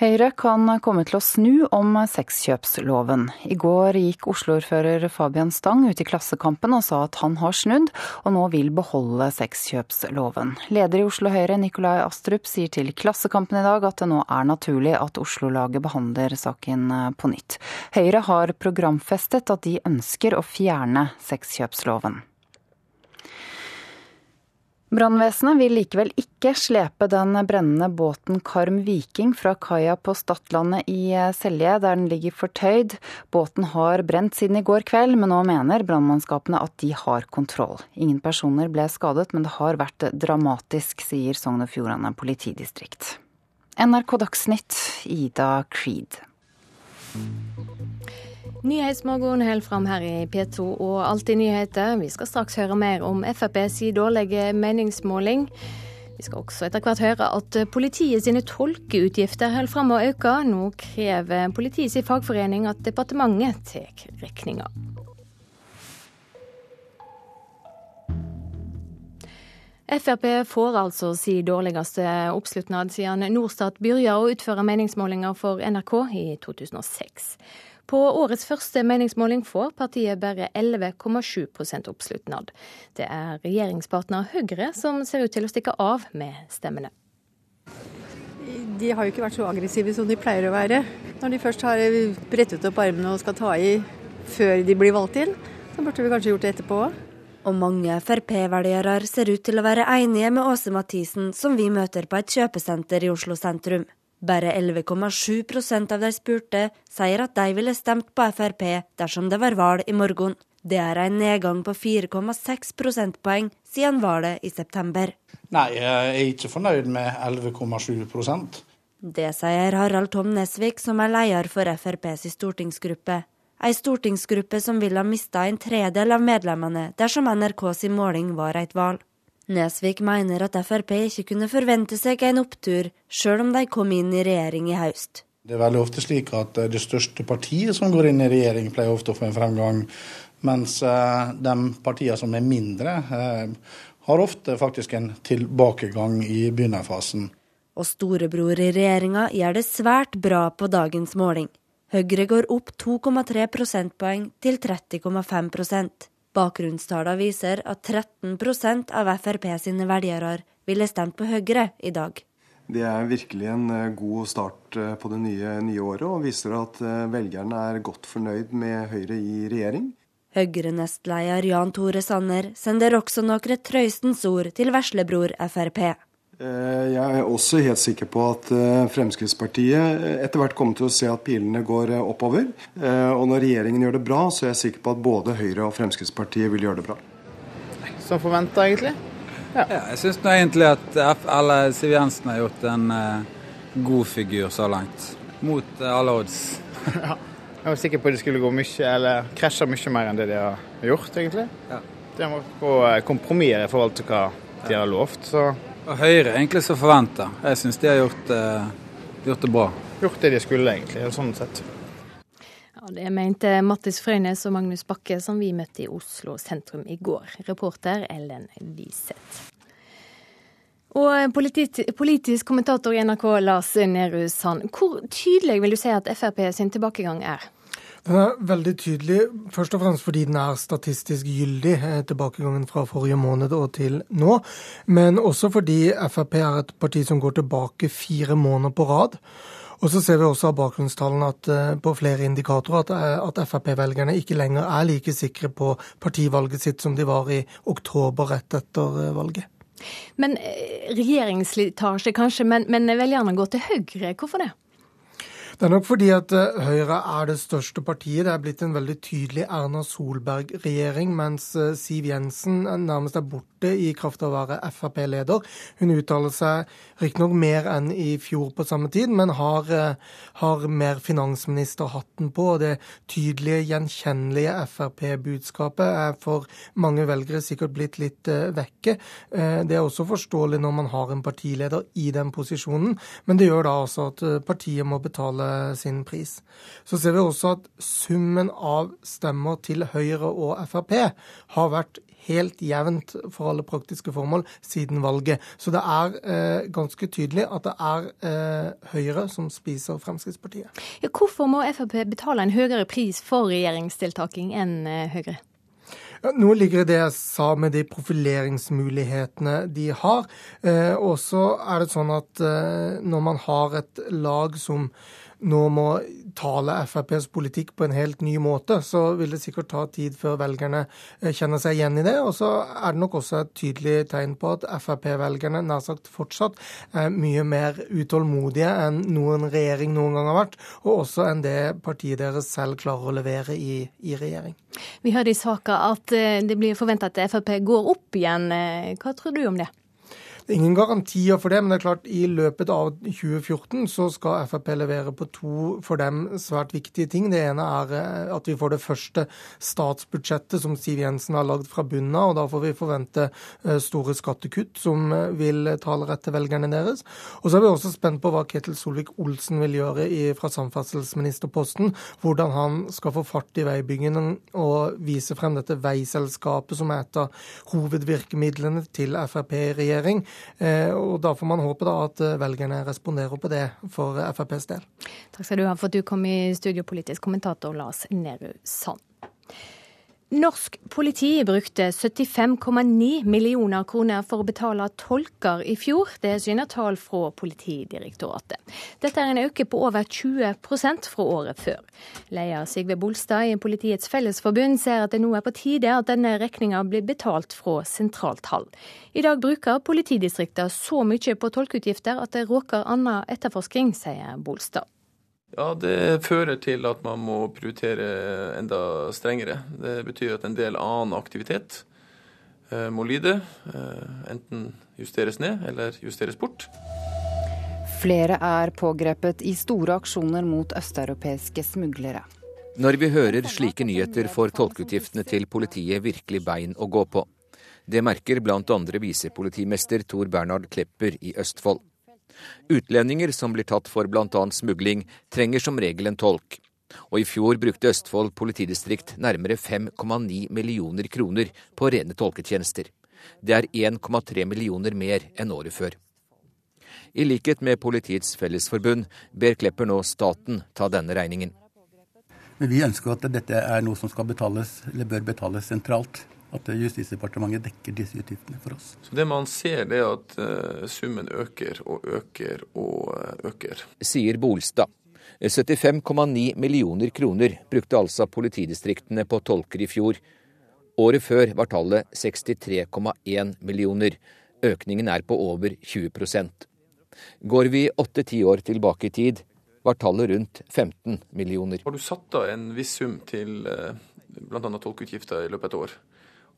Høyre kan komme til å snu om sexkjøpsloven. I går gikk Oslo-ordfører Fabian Stang ut i Klassekampen og sa at han har snudd, og nå vil beholde sexkjøpsloven. Leder i Oslo Høyre, Nikolai Astrup, sier til Klassekampen i dag at det nå er naturlig at Oslo-laget behandler saken på nytt. Høyre har programfestet at de ønsker å fjerne sexkjøpsloven. Brannvesenet vil likevel ikke slepe den brennende båten Karm Viking fra kaia på Stadlandet i Selje, der den ligger fortøyd. Båten har brent siden i går kveld, men nå mener brannmannskapene at de har kontroll. Ingen personer ble skadet, men det har vært dramatisk, sier Sogn og Fjordane politidistrikt. NRK Dagsnytt, Ida Creed. Nyhetsmorgen holder fram her i P2 og Alltid nyheter. Vi skal straks høre mer om FrPs dårlige meningsmåling. Vi skal også etter hvert høre at politiet sine tolkeutgifter holder fram å øke. Nå krever politiets fagforening at departementet tar regninga. Frp får altså si dårligste oppslutnad siden Norstat begynte å utføre meningsmålinger for NRK i 2006. På årets første meningsmåling får partiet bare 11,7% oppslutnad. Det er regjeringspartner Høyre som ser ut til å stikke av med stemmene. De har jo ikke vært så aggressive som de pleier å være. Når de først har brettet opp armene og skal ta i før de blir valgt inn, så burde vi kanskje gjort det etterpå òg. Og mange Frp-velgere ser ut til å være enige med Åse Mathisen, som vi møter på et kjøpesenter i Oslo sentrum. Bare 11,7% av de spurte sier at de ville stemt på Frp dersom det var valg i morgen. Det er en nedgang på 4,6 prosentpoeng siden valget i september. Nei, jeg er ikke fornøyd med 11,7% Det sier Harald Tom Nesvik, som er leder for FrPs stortingsgruppe. Ei stortingsgruppe som ville ha mista en tredel av medlemmene dersom NRKs måling var et valg. Nesvik mener at Frp ikke kunne forvente seg en opptur, sjøl om de kom inn i regjering i høst. Det er veldig ofte slik at eh, det største partiet som går inn i regjering, pleier ofte å få en fremgang. Mens eh, de partiene som er mindre, eh, har ofte faktisk en tilbakegang i begynnerfasen. Og storebror i regjeringa gjør det svært bra på dagens måling. Høyre går opp 2,3 prosentpoeng til 30,5 Bakgrunnstallene viser at 13% av Frp sine velgere ville stemt på Høyre i dag. Det er virkelig en eh, god start eh, på det nye, nye året, og viser at eh, velgerne er godt fornøyd med Høyre i regjering. Høyre-nestleder Jan Tore Sanner sender også noen trøystens ord til veslebror Frp. Jeg er også helt sikker på at Fremskrittspartiet etter hvert kommer til å se at pilene går oppover. Og når regjeringen gjør det bra, så er jeg sikker på at både Høyre og Fremskrittspartiet vil gjøre det bra. Som forventa, egentlig. Ja. ja jeg syns egentlig at eller Siv Jensen har gjort en god figur så langt. Mot alle odds. ja. Jeg var sikker på at de skulle gå mye, eller krasje mye mer enn det de har gjort, egentlig. Ja. De må gå eh, kompromisser i forhold til hva de har lovt. Så. Og Høyre egentlig som forventa. Jeg syns de har gjort, uh, gjort det bra. Gjort det de skulle, egentlig, sånn sett. Ja, Det mente Mattis Frøynes og Magnus Bakke, som vi møtte i Oslo sentrum i går. Reporter Ellen Wiseth. Og politisk, politisk kommentator i NRK Lars Nehru Sand, hvor tydelig vil du si at Frp sin tilbakegang er? Den er veldig tydelig, først og fremst fordi den er statistisk gyldig, eh, tilbakegangen fra forrige måned og til nå. Men også fordi Frp er et parti som går tilbake fire måneder på rad. Og så ser vi også av bakgrunnstallene at, eh, på flere indikatorer at, eh, at Frp-velgerne ikke lenger er like sikre på partivalget sitt som de var i oktober rett etter eh, valget. Men regjeringsslitasje kanskje, men, men velgerne går til Høyre. Hvorfor det? Det er nok fordi at eh, Høyre er det største partiet. Det er blitt en veldig tydelig Erna Solberg-regjering, mens eh, Siv Jensen nærmest er borte i kraft av å være Frp-leder. Hun uttaler seg riktignok mer enn i fjor på samme tid, men har, eh, har mer finansministerhatten på. og Det tydelige, gjenkjennelige Frp-budskapet er for mange velgere sikkert blitt litt vekke. Det er også forståelig når man har en partileder i den posisjonen, men det gjør da også at partiet må betale sin pris. Så ser vi også at summen av stemmer til Høyre og Frp har vært helt jevnt for alle praktiske formål siden valget. Så det er eh, ganske tydelig at det er eh, Høyre som spiser Fremskrittspartiet. Ja, hvorfor må Frp betale en høyere pris for regjeringsdeltaking enn eh, Høyre? Ja, noe ligger i det jeg sa med de profileringsmulighetene de har. Eh, og så er det sånn at eh, når man har et lag som nå må tale FrPs politikk på en helt ny måte, så vil det sikkert ta tid før velgerne eh, kjenner seg igjen i det. Og så er det nok også et tydelig tegn på at Frp-velgerne nær sagt fortsatt er mye mer utålmodige enn noen regjering noen gang har vært, og også enn det partiet deres selv klarer å levere i, i regjering. Vi hørte i saka at eh, det blir forventa at Frp går opp igjen. Eh, hva tror du om det? Det er ingen garantier for det, men det er klart i løpet av 2014 så skal Frp levere på to for dem svært viktige ting. Det ene er eh, at vi får det første statsbudsjettet som Siv Jensen har lagd fra bunnen av. og Da får vi forvente eh, store skattekutt som eh, vil tale rett til velgerne deres. Og så er vi også spent på hva Ketil Solvik-Olsen vil gjøre fra samferdselsministerposten. Hvordan han skal få fart i veibyggingen og vise frem dette veiselskapet som er et av hovedvirkemidlene til Frp i regjering. Eh, og Da får man håpe da at eh, velgerne responderer på det for FrPs del. Takk skal du ha for at du kom i studio, politisk kommentator Lars Nehru Sand. Norsk politi brukte 75,9 millioner kroner for å betale tolker i fjor. Det syner tall fra Politidirektoratet. Dette er en økning på over 20% fra året før. Leder Sigve Bolstad i Politiets Fellesforbund ser at det nå er på tide at denne regninga blir betalt fra sentralt hold. I dag bruker politidistriktene så mye på tolkeutgifter at det råker annen etterforskning, sier Bolstad. Ja, Det fører til at man må prioritere enda strengere. Det betyr at en del annen aktivitet eh, må lide. Eh, enten justeres ned eller justeres bort. Flere er pågrepet i store aksjoner mot østeuropeiske smuglere. Når vi hører slike nyheter, får tolkeutgiftene til politiet virkelig bein å gå på. Det merker bl.a. visepolitimester Tor Bernhard Klepper i Østfold. Utlendinger som blir tatt for bl.a. smugling, trenger som regel en tolk. Og i fjor brukte Østfold politidistrikt nærmere 5,9 millioner kroner på rene tolketjenester. Det er 1,3 millioner mer enn året før. I likhet med Politiets Fellesforbund ber Klepper nå staten ta denne regningen. Men vi ønsker at dette er noe som skal betales, eller bør betales sentralt. At Justisdepartementet dekker disse utgiftene for oss. Så Det man ser, det er at uh, summen øker og øker og uh, øker. Sier Bolstad. 75,9 millioner kroner brukte altså politidistriktene på tolker i fjor. Året før var tallet 63,1 millioner. Økningen er på over 20% Går vi åtte-ti år tilbake i tid, var tallet rundt 15 millioner. Har du satt av en viss sum til eh, bl.a. tolkeutgifter i løpet av et år,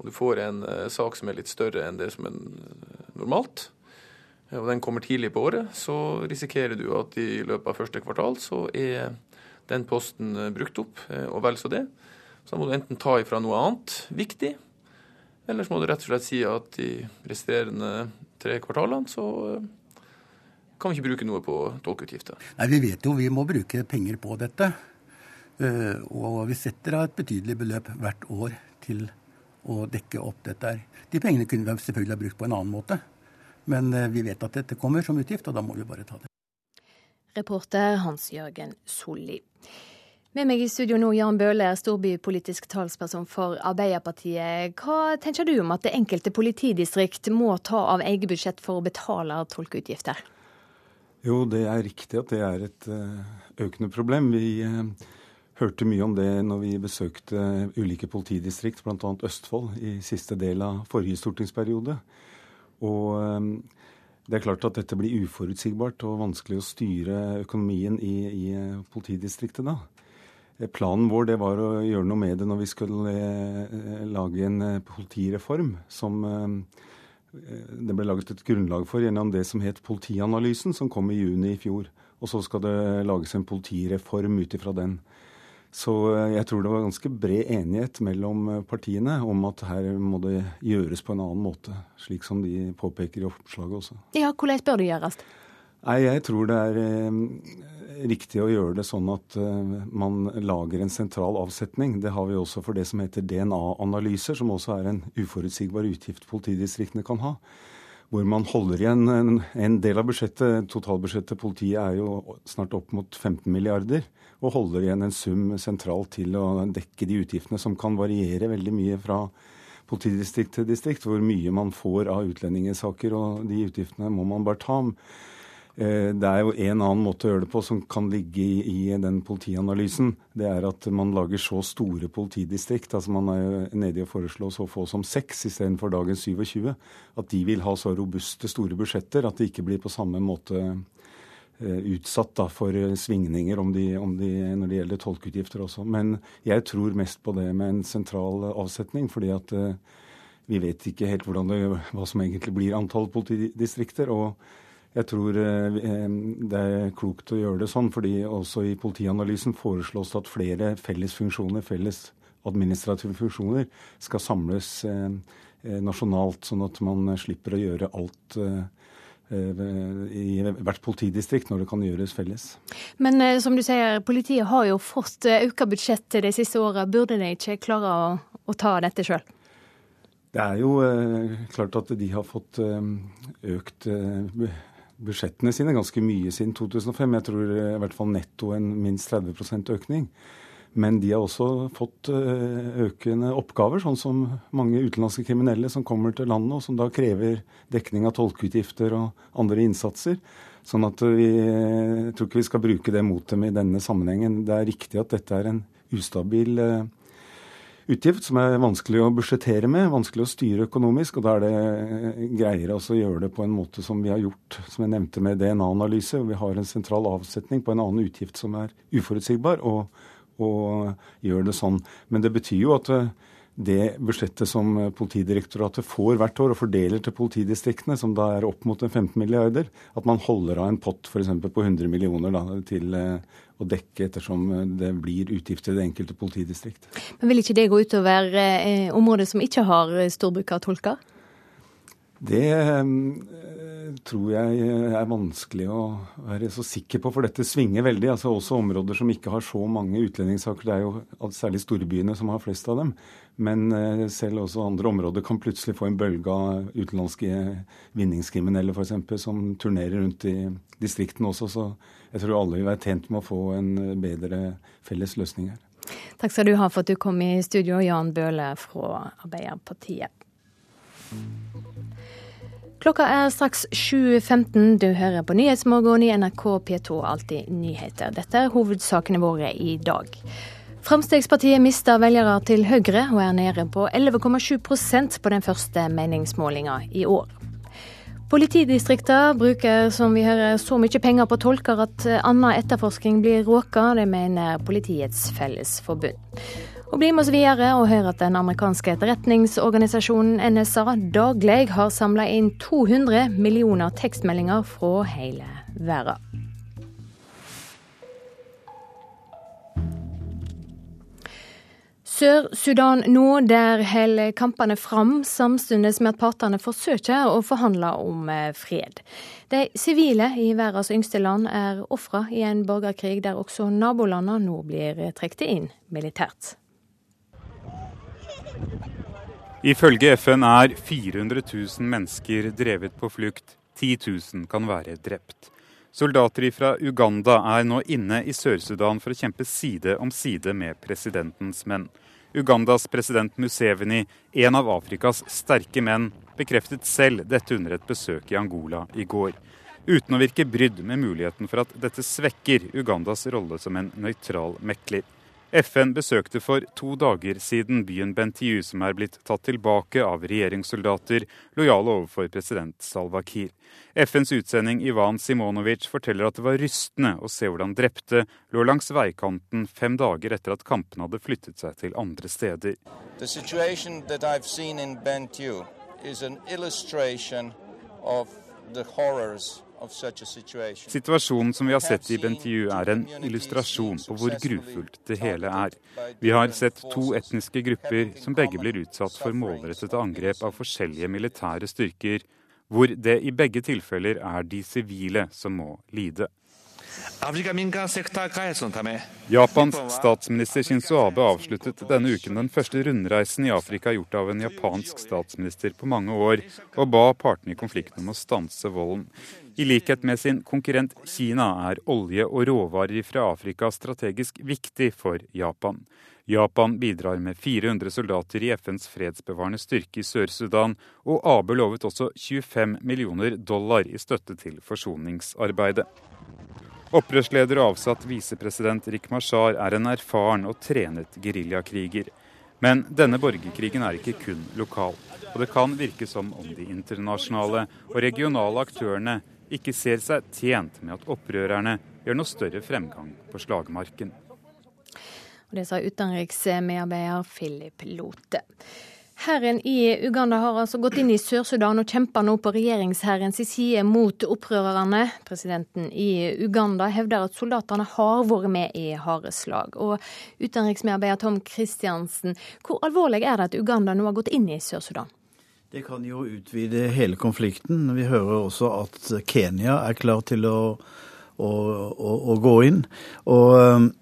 og du får en eh, sak som er litt større enn det som er eh, normalt, og den kommer tidlig på året, så risikerer du at i løpet av første kvartal så er den posten brukt opp, og vel så det. Så da må du enten ta ifra noe annet viktig, eller så må du rett og slett si at i resterende tre kvartalene så kan vi ikke bruke noe på tolkeutgifter? Nei, Vi vet jo vi må bruke penger på dette. Eh, og vi setter av et betydelig beløp hvert år til å dekke opp dette. De pengene kunne vi selvfølgelig ha brukt på en annen måte. Men eh, vi vet at dette kommer som utgift, og da må vi bare ta det. Reporter Hans-Jørgen Solli. Med meg i studio nå, Jan Bøhler, storbypolitisk talsperson for Arbeiderpartiet. Hva tenker du om at det enkelte politidistrikt må ta av eget budsjett for å betale tolkeutgifter? Jo, det er riktig at det er et eh, økende problem. Vi eh, hørte mye om det når vi besøkte ulike politidistrikt, bl.a. Østfold, i siste del av forrige stortingsperiode. Og eh, det er klart at dette blir uforutsigbart og vanskelig å styre økonomien i, i politidistriktet da. Planen vår det var å gjøre noe med det når vi skulle lage en politireform som Eh, det ble laget et grunnlag for gjennom det som het Politianalysen, som kom i juni i fjor. Og så skal det lages en politireform ut ifra den. Så eh, jeg tror det var ganske bred enighet mellom eh, partiene om at her må det gjøres på en annen måte, slik som de påpeker i oppslaget også. Ja, Hvordan bør det gjøres? Nei, Jeg tror det er riktig å gjøre det sånn at man lager en sentral avsetning. Det har vi også for det som heter DNA-analyser, som også er en uforutsigbar utgift politidistriktene kan ha. Hvor man holder igjen en, en del av budsjettet. Totalbudsjettet politiet er jo snart opp mot 15 milliarder. Og holder igjen en sum sentralt til å dekke de utgiftene som kan variere veldig mye fra politidistrikt til distrikt, hvor mye man får av utlendingssaker, og de utgiftene må man bare ta. Eh, det er jo en annen måte å gjøre det på som kan ligge i, den politianalysen. Det er at man lager så store politidistrikt. altså Man er jo nede i å foreslå så få som seks istedenfor dagens 27. At de vil ha så robuste, store budsjetter at de ikke blir på samme måte eh, utsatt da, for svingninger om de, om de, når det gjelder tolkeutgifter også. Men jeg tror mest på det med en sentral avsetning. fordi at eh, vi vet ikke helt det, hva som egentlig blir antall politidistrikter. og jeg tror eh, det er klokt å gjøre det sånn, fordi også i politianalysen foreslås det at flere felles funksjoner, felles administrative funksjoner, skal samles eh, eh, nasjonalt, sånn at man slipper å gjøre alt i hvert politidistrikt når det kan gjøres felles. Men som du sier, politiet har jo fått økt budsjett de siste åra. Burde de ikke klare å, å ta dette sjøl? Det er jo eh, klart at de har fått eh, økt eh, budsjettene sine ganske mye siden 2005. Jeg tror i hvert fall netto en minst 30% økning. Men de har også fått eh, økende oppgaver, sånn som mange utenlandske kriminelle som kommer til landet, og som da krever dekning av tolkeutgifter og andre innsatser. Sånn at vi jeg tror ikke vi skal bruke det mot dem i denne sammenhengen. Det er riktig at dette er en ustabil eh, utgift som er vanskelig å budsjettere med, vanskelig å styre økonomisk. og Da er det eh, greiere å gjøre det på en måte som vi har gjort, som jeg nevnte med DNA-analyse. Vi har en sentral avsetning på en annen utgift som er uforutsigbar, og, og gjør det sånn. Men det betyr jo at eh, det budsjettet som Politidirektoratet får hvert år og fordeler til politidistriktene, som da er opp mot 15 milliarder, at man holder av en pott f.eks. på 100 millioner da, til eh, å dekke ettersom det blir utgifter i det enkelte politidistrikt. Men Vil ikke det gå utover eh, områder som ikke har storbruk av tolker? Det tror jeg er vanskelig å være så sikker på, for dette svinger veldig. altså Også områder som ikke har så mange utlendingssaker. Det er jo særlig storbyene som har flest av dem. Men eh, selv også andre områder kan plutselig få en bølge av utenlandske vinningskriminelle f.eks. som turnerer rundt i distriktene også. Så jeg tror alle vil være tjent med å få en bedre felles løsning her. Takk skal du ha for at du kom i studio, Jan Bøhle fra Arbeiderpartiet. Klokka er straks 7.15. Du hører på Nyhetsmorgen i NRK P2 Alltid nyheter. Dette er hovedsakene våre i dag. Fremskrittspartiet mister velgere til Høyre og er nede på 11,7% på den første meningsmålinga i år. Politidistriktene bruker som vi hører, så mye penger på tolker at annen etterforskning blir råka. Det mener Politiets Fellesforbund. Og bli med oss videre og hør at den amerikanske etterretningsorganisasjonen NSA daglig har samla inn 200 millioner tekstmeldinger fra hele verden. Sør-Sudan nå, der holder kampene fram, samtidig med at partene forsøker å forhandle om eh, fred. De sivile i verdens yngste land er ofre i en borgerkrig der også nabolandene nå blir trukket inn militært. Ifølge FN er 400 000 mennesker drevet på flukt. 10 000 kan være drept. Soldater fra Uganda er nå inne i Sør-Sudan for å kjempe side om side med presidentens menn. Ugandas president Museveni, en av Afrikas sterke menn, bekreftet selv dette under et besøk i Angola i går. Uten å virke brydd med muligheten for at dette svekker Ugandas rolle som en nøytral mekler. FN besøkte for to dager siden byen Bentiu, som er blitt tatt tilbake av regjeringssoldater lojale overfor president Salva Kiir. FNs utsending Ivan Simonovic forteller at det var rystende å se hvordan drepte lå langs veikanten fem dager etter at kampene hadde flyttet seg til andre steder. The Situasjonen som vi har sett i Bentiu er en illustrasjon på hvor grufullt det hele er. Vi har sett to etniske grupper som begge blir utsatt for målrettede angrep av forskjellige militære styrker, hvor det i begge tilfeller er de sivile som må lide. Japans statsminister Shinzo Abe avsluttet denne uken den første rundreisen i Afrika gjort av en japansk statsminister på mange år, og ba partene i konflikten om å stanse volden. I likhet med sin konkurrent Kina er olje og råvarer fra Afrika strategisk viktig for Japan. Japan bidrar med 400 soldater i FNs fredsbevarende styrke i Sør-Sudan, og Abe lovet også 25 millioner dollar i støtte til forsoningsarbeidet. Opprørsleder og avsatt visepresident Rik Mashar er en erfaren og trenet geriljakriger. Men denne borgerkrigen er ikke kun lokal, og det kan virke som om de internasjonale og regionale aktørene ikke ser seg tjent med at opprørerne gjør noe større fremgang på slagmarken. Og det sa utenriksmedarbeider Philip Lote. Hæren i Uganda har altså gått inn i Sør-Sudan og kjemper nå på regjeringshærens side mot opprørerne. Presidenten i Uganda hevder at soldatene har vært med i harde slag. Og utenriksmedarbeider Tom Christiansen, hvor alvorlig er det at Uganda nå har gått inn i Sør-Sudan? Det kan jo utvide hele konflikten. Vi hører også at Kenya er klar til å, å, å, å gå inn. Og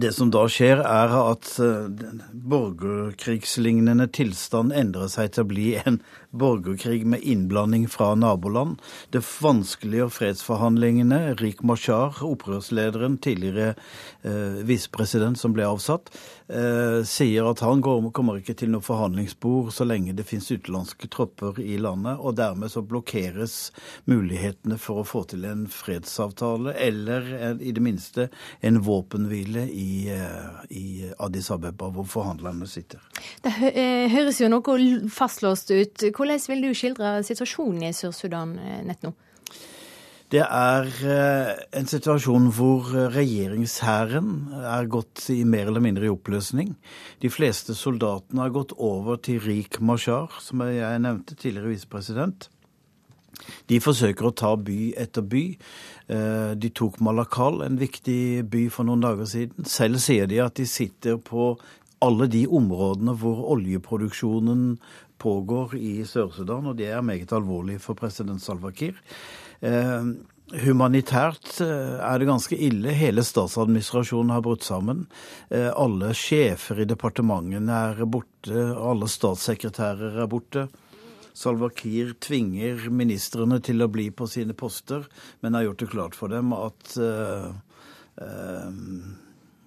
det som da skjer, er at uh, borgerkrigslignende tilstand endrer seg til å bli en borgerkrig med innblanding fra naboland. Det vanskeliggjør fredsforhandlingene. Rik Mashar, opprørslederen, tidligere eh, visepresident som ble avsatt, eh, sier at han går, kommer ikke til noe forhandlingsbord så lenge det finnes utenlandske tropper i landet. Og dermed så blokkeres mulighetene for å få til en fredsavtale, eller en, i det minste en våpenhvile i, eh, i Addis Abeba, hvor forhandlerne sitter. Det eh, høres jo noe fastlåst ut. Hvordan vil du skildre situasjonen i Sør-Sudan eh, nett nå? Det er en situasjon hvor regjeringshæren er gått i mer eller mindre i oppløsning. De fleste soldatene har gått over til Rik Mashar, som jeg nevnte, tidligere visepresident. De forsøker å ta by etter by. Eh, de tok Malakal, en viktig by, for noen dager siden. Selv sier de at de sitter på alle de områdene hvor oljeproduksjonen pågår i Sør-Sudan, og det er meget alvorlig for president Salva Kiir. Eh, Humanitært eh, er det ganske ille. Hele statsadministrasjonen har brutt sammen. Alle sjefer i departementene er borte. Alle statssekretærer er borte. Salva Kiir tvinger ministrene til å bli på sine poster, men har gjort det klart for dem at uh, uh,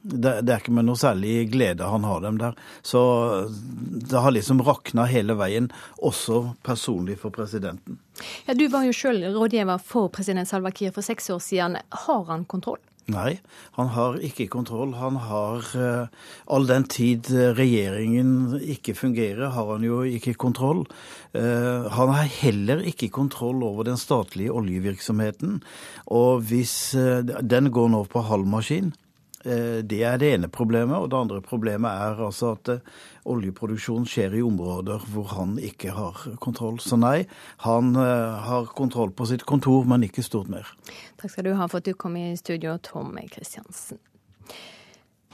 det, det, er ikke med noe særlig glede han har dem der. Så det har liksom rakna hele veien, også personlig for presidenten. Ja, du var jo sjøl rådgiver for president Salva Kiir for seks år siden. Har han kontroll? Nei, han har ikke kontroll. Han har uh, All den tid regjeringen ikke fungerer, har han jo ikke kontroll. Uh, han har heller ikke kontroll over den statlige oljevirksomheten. Og hvis Den går nå på halv maskin. Eh, det er det ene problemet. Og det andre problemet er altså at eh, oljeproduksjon skjer i områder hvor han ikke har kontroll. Så nei, han eh, har kontroll på sitt kontor, men ikke stort mer. Takk skal du ha for at du kom i studio, Tom Kristiansen.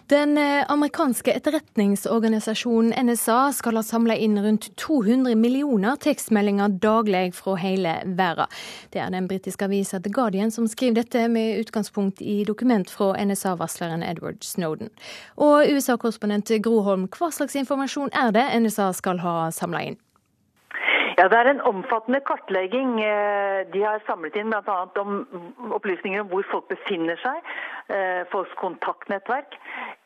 Den eh, amerikanske etterretningsorganisasjonen NSA skal ha samla inn rundt 200 millioner tekstmeldinger daglig fra hele verden. Det er den britiske avisa The Guardian som skriver dette med utgangspunkt i dokument fra NSA-varsleren Edward Snowden. Og USA-korrespondent Groholm, hva slags informasjon er det NSA skal ha samla inn? Ja, Det er en omfattende kartlegging. Eh, de har samlet inn bl.a. om opplysninger om hvor folk befinner seg, folks kontaktnettverk.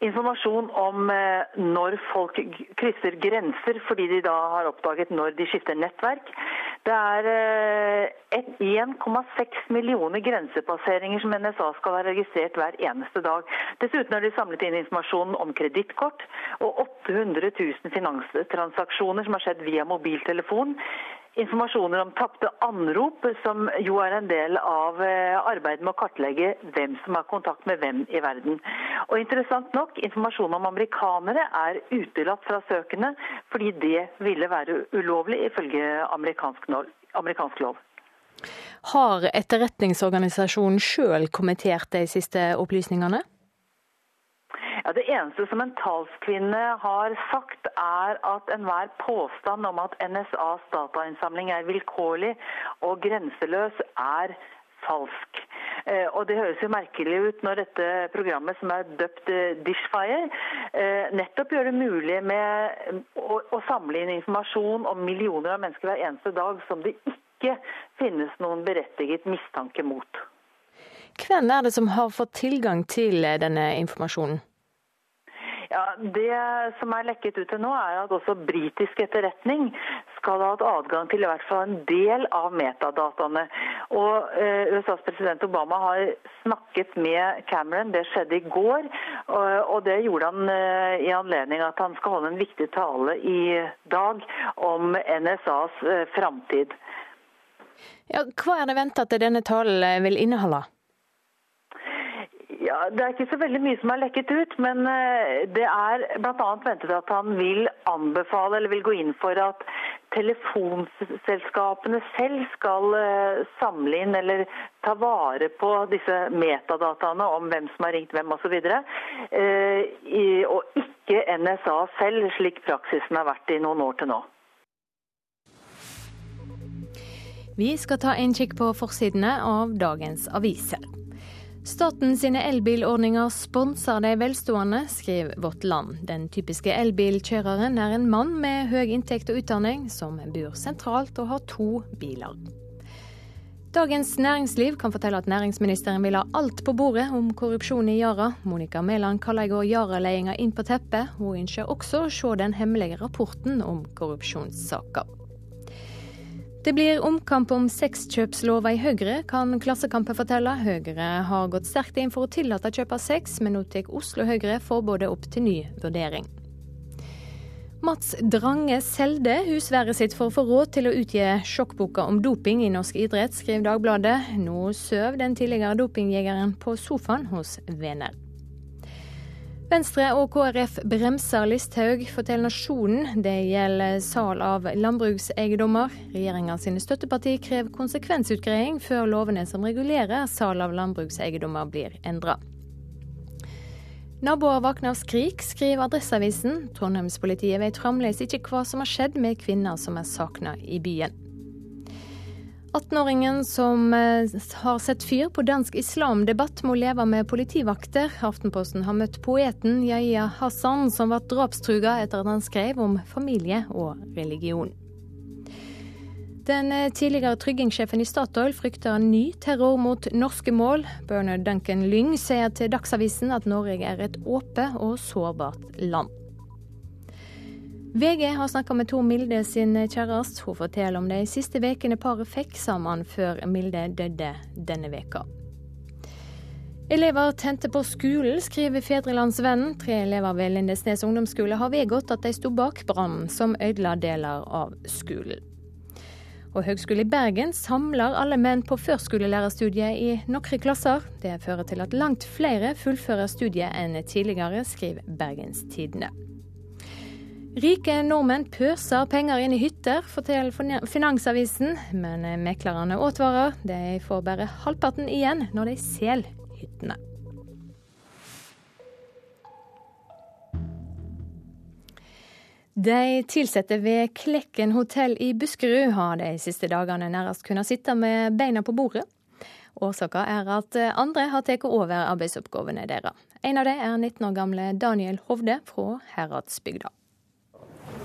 Informasjon om eh, når folk krysser grenser fordi de da har oppdaget når de skifter nettverk. Det er 1,6 millioner grensepasseringer som NSA skal ha registrert hver eneste dag. Dessuten har de samlet inn informasjon om kredittkort og 800 000 finanstransaksjoner som har skjedd via mobiltelefon informasjoner om tapte anrop, som jo er en del av eh, arbeidet med å kartlegge hvem som har kontakt med hvem i verden. Og interessant nok, informasjon om amerikanere er utelatt fra søkene, fordi det ville være ulovlig ifølge amerikansk, amerikansk lov. Har etterretningsorganisasjonen sjøl kommentert de siste opplysningene? Ja, Det eneste som en talskvinne har sagt, er at enhver påstand om at NSAs datainnsamling er vilkårlig og grenseløs, er falsk. Eh, og Det høres jo merkelig ut når dette programmet, som er døpt eh, Dishfire, eh, nettopp gjør det mulig med å, samle inn informasjon om millioner av mennesker hver eneste dag som det ikke finnes noen berettiget mistanke mot. Hvem er det som har fått tilgang til denne informasjonen? Ja, Det som er lekket ut til nå, er at også britisk etterretning skal ha hatt adgang til i hvert fall en del av metadataene. Og eh, USAs president Obama har snakket med Cameron, det skjedde i går. Og, og det gjorde han eh, i anledning at han skal holde en viktig tale i dag om NSAs eh, framtid. Ja, hva er det venta at denne talen eh, vil inneholde? Det er ikke så veldig mye som er lekket ut, men eh, det er bl.a. ventet at han vil anbefale eller vil gå inn for at telefonselskapene selv skal eh, samle inn eller ta vare på disse metadataene om hvem som har ringt hvem osv. Og, og ikke NSA selv, slik praksisen har vært i noen år til nå. Vi skal ta en kikk på forsidene av dagens aviser. Staten sine elbilordninger sponser de velstående, skriver Vårt Land. Den typiske elbilkjøreren er en mann med høy inntekt og utdanning, som bor sentralt og har to biler. Dagens Næringsliv kan fortelle at næringsministeren vil ha alt på bordet om korrupsjon i Yara. Monica Mæland kaller i går Yara-ledelsen inn på teppet. Hun ønsker også å se den hemmelige rapporten om korrupsjonssaker. Det blir omkamp om sexkjøpslova i Høyre, kan Klassekampen fortelle. Høyre har gått sterkt inn for å tillate kjøp av sex, men nå tar Oslo Høyre forbudet opp til ny vurdering. Mats Drange solgte husværet sitt for å få råd til å utgi sjokkboka om doping i norsk idrett, skriver Dagbladet. Nå sover den tidligere dopingjegeren på sofaen hos venner. Venstre og KrF bremser Listhaug, forteller Nasjonen. Det gjelder sal av landbrukseiendommer. Regjeringa sine støtteparti krever konsekvensutgreiing før lovene som regulerer sal av landbrukseiendommer blir endra. Naboer våkner av skrik, skriver Adresseavisen. Trondheimspolitiet vet fremdeles ikke hva som har skjedd med kvinner som er savna i byen. 18-åringen som eh, har sett fyr på dansk islamdebatt, må leve med politivakter. Aftenposten har møtt poeten Yahya Hassan, som ble drapstruga etter at han skrev om familie og religion. Den eh, tidligere tryggingssjefen i Statoil frykter ny terror mot norske mål. Bernard Duncan Lyng sier til Dagsavisen at Norge er et åpent og sårbart land. VG har snakka med Tor Milde sin kjæreste. Hun forteller om de siste ukene paret fikk sammen før Milde døde denne veka. Elever tente på skolen, skriver Fedrelandsvennen. Tre elever ved Lindesnes ungdomsskole har vedgått at de sto bak brannen som ødela deler av skolen. Og Høgskolen i Bergen samler alle menn på førskolelærerstudiet i noen klasser. Det fører til at langt flere fullfører studiet enn tidligere, skriver Bergens Tidende. Rike nordmenn pøser penger inn i hytter, forteller Finansavisen. Men meklerne advarer. De får bare halvparten igjen når de selger hyttene. De ansatte ved Klekken hotell i Buskerud har de siste dagene nærmest kunnet sitte med beina på bordet. Årsaken er at andre har tatt over arbeidsoppgavene deres. En av dem er 19 år gamle Daniel Hovde fra Heradsbygda.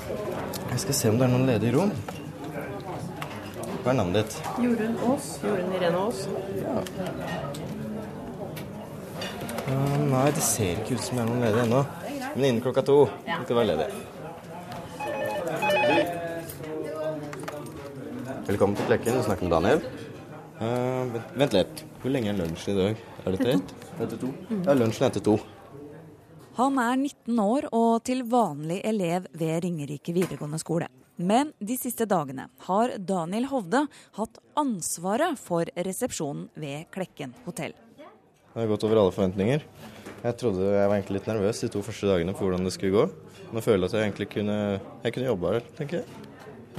Jeg skal se om det er noen ledige rom. Hva er navnet ditt? Jorunn Aas. Jorunn Irene Aas. Ja. Uh, nei, det ser ikke ut som det er noen ledige ennå. Men innen klokka to ja. skal det være ledig. Velkommen til Klekken. Du snakker med Daniel. Uh, vent litt. Hvor lenge er lunsj i dag? Er det til ett? Etter to. Ja, lunsjen er etter to. Han er 19 år og til vanlig elev ved Ringerike videregående skole. Men de siste dagene har Daniel Hovde hatt ansvaret for resepsjonen ved Klekken hotell. Det har gått over alle forventninger. Jeg trodde jeg var egentlig litt nervøs de to første dagene for hvordan det skulle gå. Nå føler jeg at jeg egentlig kunne, jeg kunne jobba her, tenker jeg.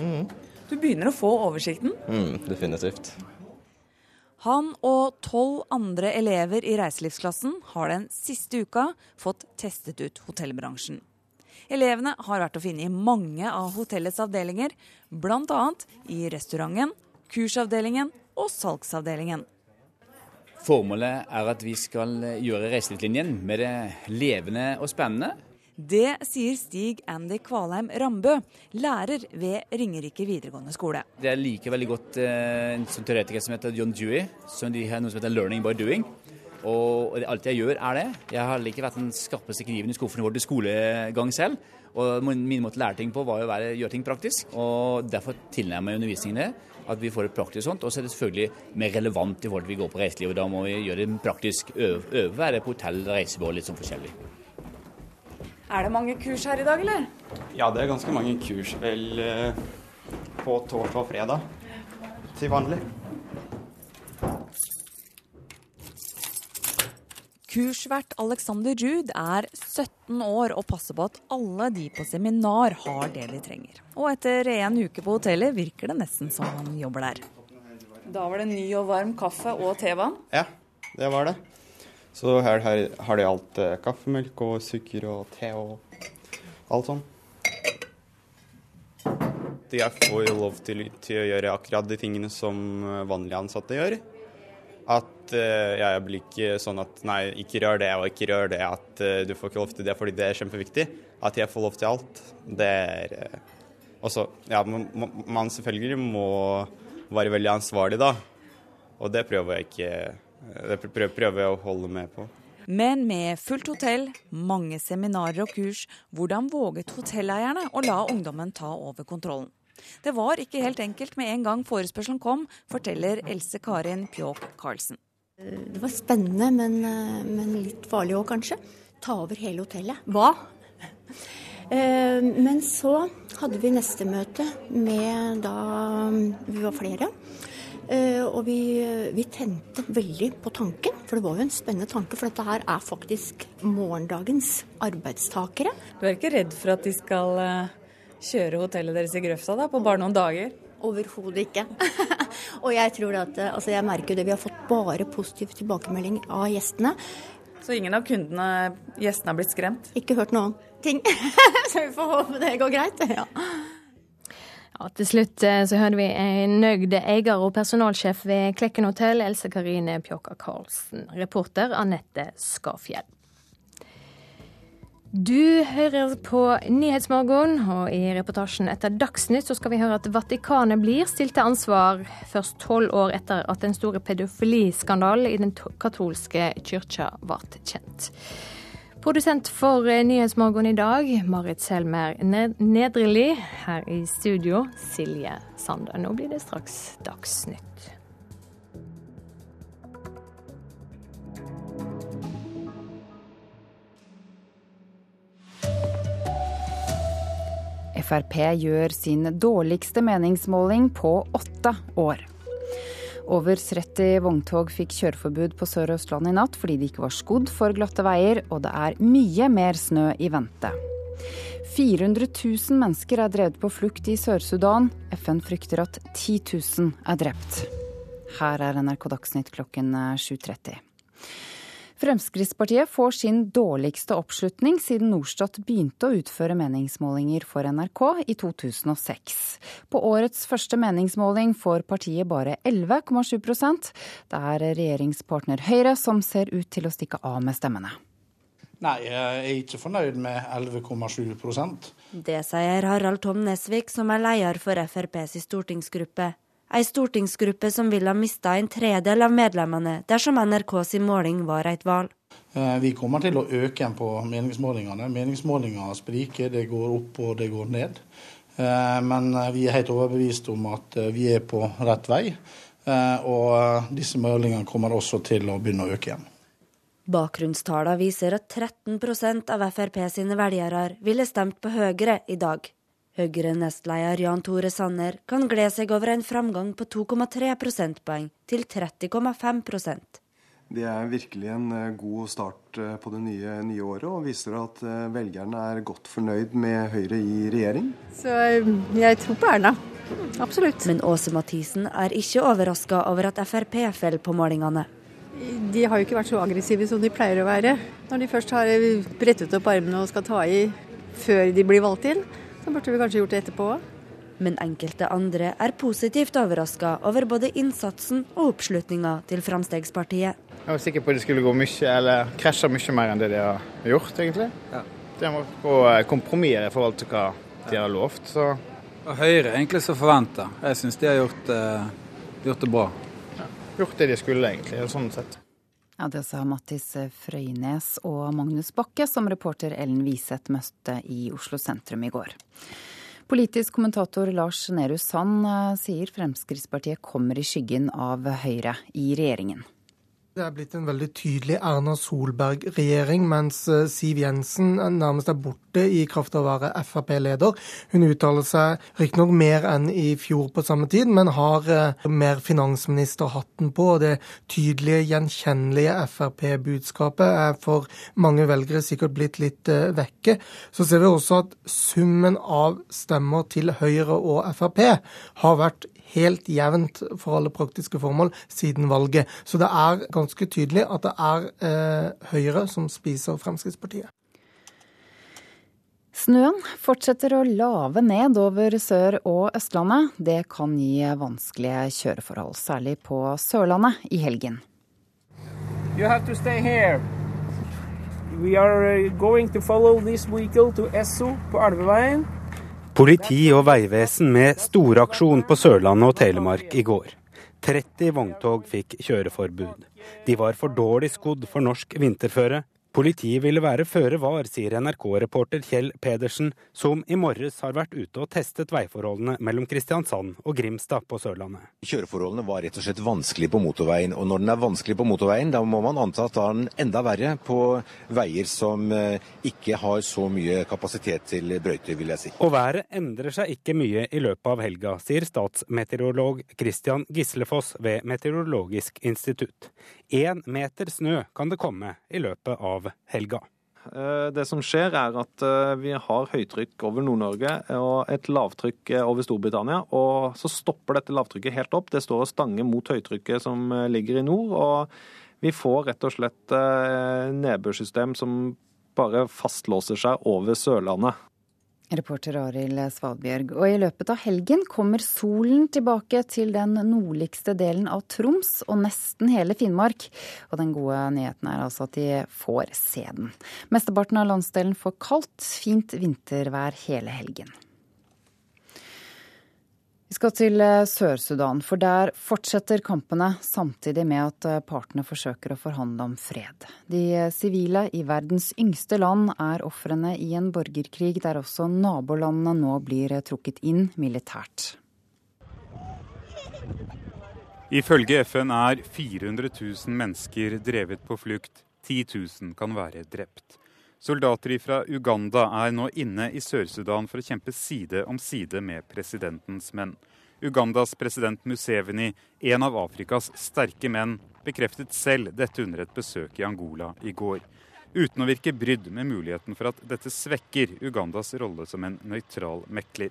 Mm. Du begynner å få oversikten? Mm, definitivt. Han og tolv andre elever i reiselivsklassen har den siste uka fått testet ut hotellbransjen. Elevene har vært å finne i mange av hotellets avdelinger, bl.a. i restauranten, kursavdelingen og salgsavdelingen. Formålet er at vi skal gjøre reiselivslinjen mer levende og spennende. Det sier Stig Andy Kvalheim Rambø, lærer ved Ringerike videregående skole. Jeg liker veldig godt eh, en sånn teoretiker som heter John Dewey, som de har noe som heter 'learning by doing'. Og alt jeg gjør, er det. Jeg har ikke vært den skarpeste kniven i skuffen vår til skolegang selv. Og min måte å lære ting på var å gjøre ting praktisk. Og derfor tilnærmer jeg undervisningen det. At vi får det praktisk sånt. Og så er det selvfølgelig mer relevant i forhold til vi går på reiseliv. Da må vi gjøre det praktisk. Øve, øve være på hotell, reisebyrå, litt sånn forskjellig. Er det mange kurs her i dag, eller? Ja, det er ganske mange kurs. Vel eh, på torsdag og fredag til vanlig. Kursvert Alexander Ruud er 17 år og passer på at alle de på seminar har det de trenger. Og etter en uke på hotellet virker det nesten som han jobber der. Da var det ny og varm kaffe og tevann? Ja, det var det. Så her, her har de alt eh, kaffemelk og sukker og te og alt sånn. Jeg får jo lov til, til, å gjøre akkurat de tingene som eh, vanlige ansatte gjør. At eh, jeg blir ikke sånn at nei, ikke rør det og ikke rør det. At eh, du får ikke lov til det fordi det er kjempeviktig. At jeg får lov til alt. Det er uh, også Ja, man, man selvfølgelig må være veldig ansvarlig, da. Og det prøver jeg ikke det prøver jeg å holde med på. Men med fullt hotell, mange seminarer og kurs, hvordan våget hotelleierne å la ungdommen ta over kontrollen? Det var ikke helt enkelt med en gang forespørselen kom, forteller Else Karin Pjåk Karlsen. Det var spennende, men, men litt farlig òg, kanskje. Ta over hele hotellet. Hva? Eh, men så hadde vi neste møte med da vi var flere. Uh, og vi, vi, tente veldig på tanken, for det var jo en spennende tanke. For dette her er faktisk morgendagens arbeidstakere. Du er ikke redd for at de skal uh, kjøre hotellet deres i grøfta da, på bare noen dager? Overhodet ikke. og jeg tror at, uh, altså jeg merker det, vi har fått bare positiv tilbakemelding av gjestene. Så ingen av kundene, gjestene, har blitt skremt? Ikke hørt noen ting. så vi får håpe det går greit. Ja. Ja, til slutt eh, så hørte vi en nøyd eier og personalsjef ved Klekken hotell, Else Karine Pjåka Karlsen. Reporter Anette Skafjell. Du hører på Nyhetsmorgen, og i reportasjen etter Dagsnytt så skal vi høre at Vatikanet blir stilt til ansvar først tolv år etter at den store pedofiliskandalen i den katolske kyrkja ble kjent. Produsent for Nyhetsmorgen i dag, Marit Selmer Nedreli. Her i studio, Silje Sander. Nå blir det straks Dagsnytt. Frp gjør sin dårligste meningsmåling på åtte år. Over 30 vogntog fikk kjøreforbud på Sør- og Østlandet i natt fordi de ikke var skodd for glatte veier, og det er mye mer snø i vente. 400 000 mennesker er drevet på flukt i Sør-Sudan. FN frykter at 10 000 er drept. Her er NRK Dagsnytt klokken 7.30. Fremskrittspartiet får sin dårligste oppslutning siden Norstat begynte å utføre meningsmålinger for NRK i 2006. På årets første meningsmåling får partiet bare 11,7 Det er regjeringspartner Høyre som ser ut til å stikke av med stemmene. Nei, jeg er ikke fornøyd med 11,7% Det sier Harald Tom Nesvik, som er leder for FrPs stortingsgruppe. Ei stortingsgruppe som ville ha mista en tredel av medlemmene dersom NRK sin måling var et valg. Eh, vi kommer til å øke igjen på meningsmålingene. Meningsmålinger spriker, det går opp og det går ned. Eh, men eh, vi er helt overbevist om at vi er på rett vei. Og disse målingene kommer også til å begynne å øke igjen. Bakgrunnstallene viser at 13% av Frp sine velgere ville stemt på Høyre i dag. Høyre-nestleder Jan Tore Sanner kan glede seg over en framgang på 2,3 prosentpoeng til 30,5% Det er virkelig en eh, god start eh, på det nye, nye, året, og viser at eh, velgerne er godt fornøyd med Høyre i regjering. Så jeg tror på Erna. Absolutt. Men Åse Mathisen er ikke overraska over at Frp faller på målingene. De har jo ikke vært så aggressive som de pleier å være. Når de først har brettet opp armene og skal ta i før de blir valgt inn, så burde vi kanskje gjort det etterpå òg. Men enkelte andre er positivt overraska over både innsatsen og oppslutninga til Frp. Jeg var sikker på at de skulle gå mye, eller krasje mye mer enn det de har gjort, egentlig. Ja. De må gå kompromisser i forhold til hva de har lovt. Så. Og Høyre egentlig som forventa. Jeg syns de har gjort, uh, gjort, det bra. Ja. Gjort det de skulle, egentlig, sånn sett. Ja, Det sa Mattis Frøynes og Magnus Bakke, som reporter Ellen Wiseth møtte i Oslo sentrum i går. Politisk kommentator Lars Nehru Sand eh, sier Fremskrittspartiet kommer i skyggen av Høyre i regjeringen. Det er blitt en veldig tydelig Erna Solberg-regjering, mens eh, Siv Jensen nærmest er borte i kraft av å være Frp-leder. Hun uttaler seg riktignok mer enn i fjor på samme tid, men har eh, mer finansministerhatten på. og Det tydelige, gjenkjennelige Frp-budskapet er for mange velgere sikkert blitt litt eh, vekke. Så ser vi også at summen av stemmer til Høyre og Frp har vært helt jevnt for alle praktiske formål siden valget. Så det er ganske tydelig at det er eh, Høyre som spiser Fremskrittspartiet. Snøen fortsetter å lave ned over Sør- og Østlandet. Det kan gi vanskelige kjøreforhold, særlig på Sørlandet i helgen. You have to stay here. We are uh, going to follow this vehicle to Esso på Alveveien. Politi og veivesen med storaksjon på Sørlandet og Telemark i går. 30 vogntog fikk kjøreforbud. De var for dårlig skodd for norsk vinterføre, Politiet ville være føre var, sier NRK-reporter Kjell Pedersen, som i morges har vært ute og testet veiforholdene mellom Kristiansand og Grimstad på Sørlandet. Kjøreforholdene var rett og slett vanskelig på motorveien, og når den er vanskelig på motorveien, da må man anta at den er enda verre på veier som eh, ikke har så mye kapasitet til brøyter, vil jeg si. Og været endrer seg ikke mye i løpet av helga, sier statsmeteorolog Christian Gislefoss ved Meteorologisk institutt. Én meter snø kan det komme i løpet av helga. Eh, det som skjer er at eh, vi har høytrykk over Nord-Norge og et lavtrykk eh, over Storbritannia. og Så stopper dette lavtrykket helt opp. Det står og stanger mot høytrykket som ligger i nord. og Vi får rett og slett nedbørssystem som bare fastlåser seg over Sørlandet. Reporter Arild Svalbjørg. Og i løpet av helgen kommer solen tilbake til den nordligste delen av Troms og nesten hele Finnmark. Og den gode nyheten er altså at de får se den. Mesteparten av landsdelen får kaldt, fint vintervær hele helgen. Vi skal til eh, Sør-Sudan, for der fortsetter kampene samtidig med at eh, partene forsøker å forhandle om fred. De eh, sivile i verdens yngste land er ofrene i en borgerkrig der også nabolandene nå blir trukket inn militært. Ifølge FN er 400 000 mennesker drevet på flukt. 10 000 kan være drept. Soldater fra Uganda er nå inne i Sør-Sudan for å kjempe side om side med presidentens menn. Ugandas president Museveni, en av Afrikas sterke menn, bekreftet selv dette under et besøk i Angola i går. Uten å virke brydd med muligheten for at dette svekker Ugandas rolle som en nøytral mekler.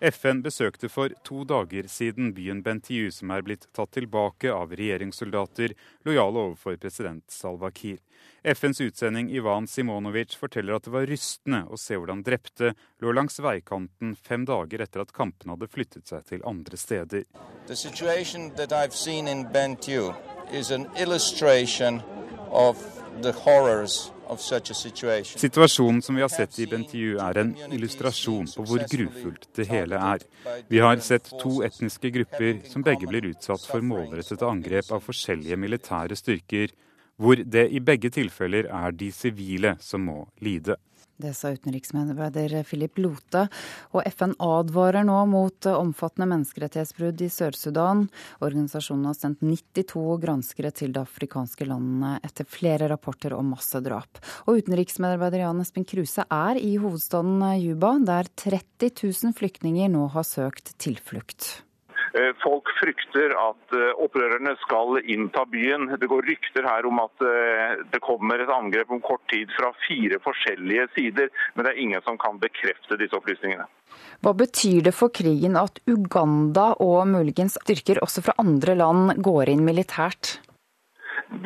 FN besøkte for to dager siden byen Bentiu, som er blitt tatt tilbake av regjeringssoldater lojale overfor president Salva Kiir. FNs utsending Ivan Simonovic forteller at det var rystende å se hvordan drepte lå langs veikanten fem dager etter at kampene hadde flyttet seg til andre steder. Bentiu is an illustration of Situasjonen som vi har sett i Bentiu er en illustrasjon på hvor grufullt det hele er. Vi har sett to etniske grupper som begge blir utsatt for målrettede angrep av forskjellige militære styrker, hvor det i begge tilfeller er de sivile som må lide. Det sa utenriksmedarbeider Philip Lote. Og FN advarer nå mot omfattende menneskerettighetsbrudd i Sør-Sudan. Organisasjonen har sendt 92 granskere til de afrikanske landene etter flere rapporter om massedrap. Og utenriksmedarbeider Jan Espen Kruse er i hovedstaden Juba, der 30 000 flyktninger nå har søkt tilflukt. Eh, folk frykter at eh, opprørerne skal innta byen. Det går rykter her om at eh, det kommer et angrep om kort tid fra fire forskjellige sider, men det er ingen som kan bekrefte disse opplysningene. Hva betyr det for krigen at Uganda og muligens styrker også fra andre land går inn militært?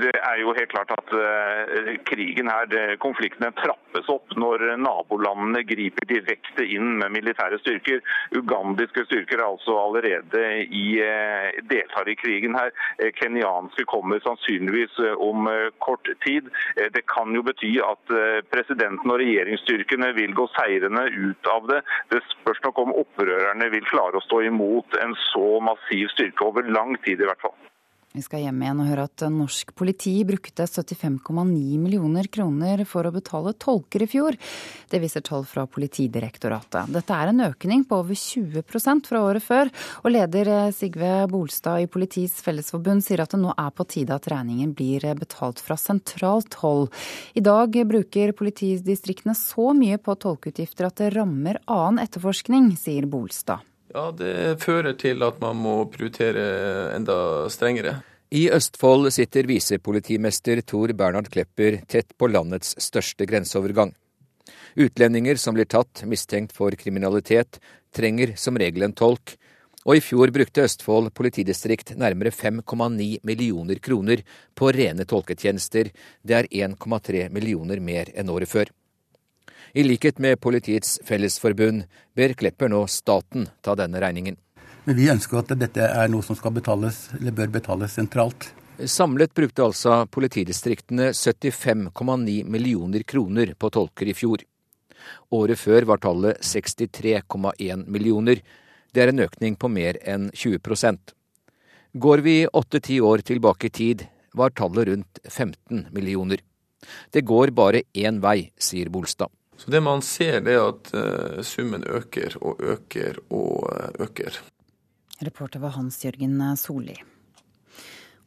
Det er jo helt klart at uh, krigen her, konfliktene trappes opp når nabolandene griper direkte inn med militære styrker. Ugandiske styrker er altså allerede i, uh, deltar i krigen her. Uh, kenyanske kommer sannsynligvis om kort tid. det kan jo bety at presidenten og regjeringsstyrkene vil gå seirende ut av det. Det spørs nok om opprørerne vil klare å stå imot en så massiv styrke over lang tid i hvert fall. Vi skal hjem igjen og høre at norsk politi brukte 75,9 millioner kroner for å betale tolker i fjor. Det viser tall fra Politidirektoratet. Dette er en økning på over 20% fra året før. Og leder Sigve Bolstad i Politiets Fellesforbund sier at det nå er på tide at regningen blir betalt fra sentralt hold. I dag bruker politidistriktene så mye på tolkeutgifter at det rammer annen etterforskning, sier Bolstad. Ja, det fører til at man må prioritere enda strengere. I Østfold sitter visepolitimester Tor Bernhard Klepper tett på landets største grenseovergang. Utlendinger som blir tatt mistenkt for kriminalitet, trenger som regel en tolk, og i fjor brukte Østfold politidistrikt nærmere 5,9 millioner kroner på rene tolketjenester. Det er 1,3 millioner mer enn året før. I likhet med Politiets Fellesforbund ber Klepper nå staten ta denne regningen. Men vi ønsker at dette er noe som skal betales, eller bør betales sentralt. Samlet brukte altså politidistriktene 75,9 millioner kroner på tolker i fjor. Året før var tallet 63,1 millioner. Det er en økning på mer enn 20% Går vi åtte-ti år tilbake i tid, var tallet rundt 15 millioner. Det går bare én vei, sier Bolstad. Så det man ser, det er at uh, summen øker og øker og uh, øker. Reporter var Hans Jørgen Solli.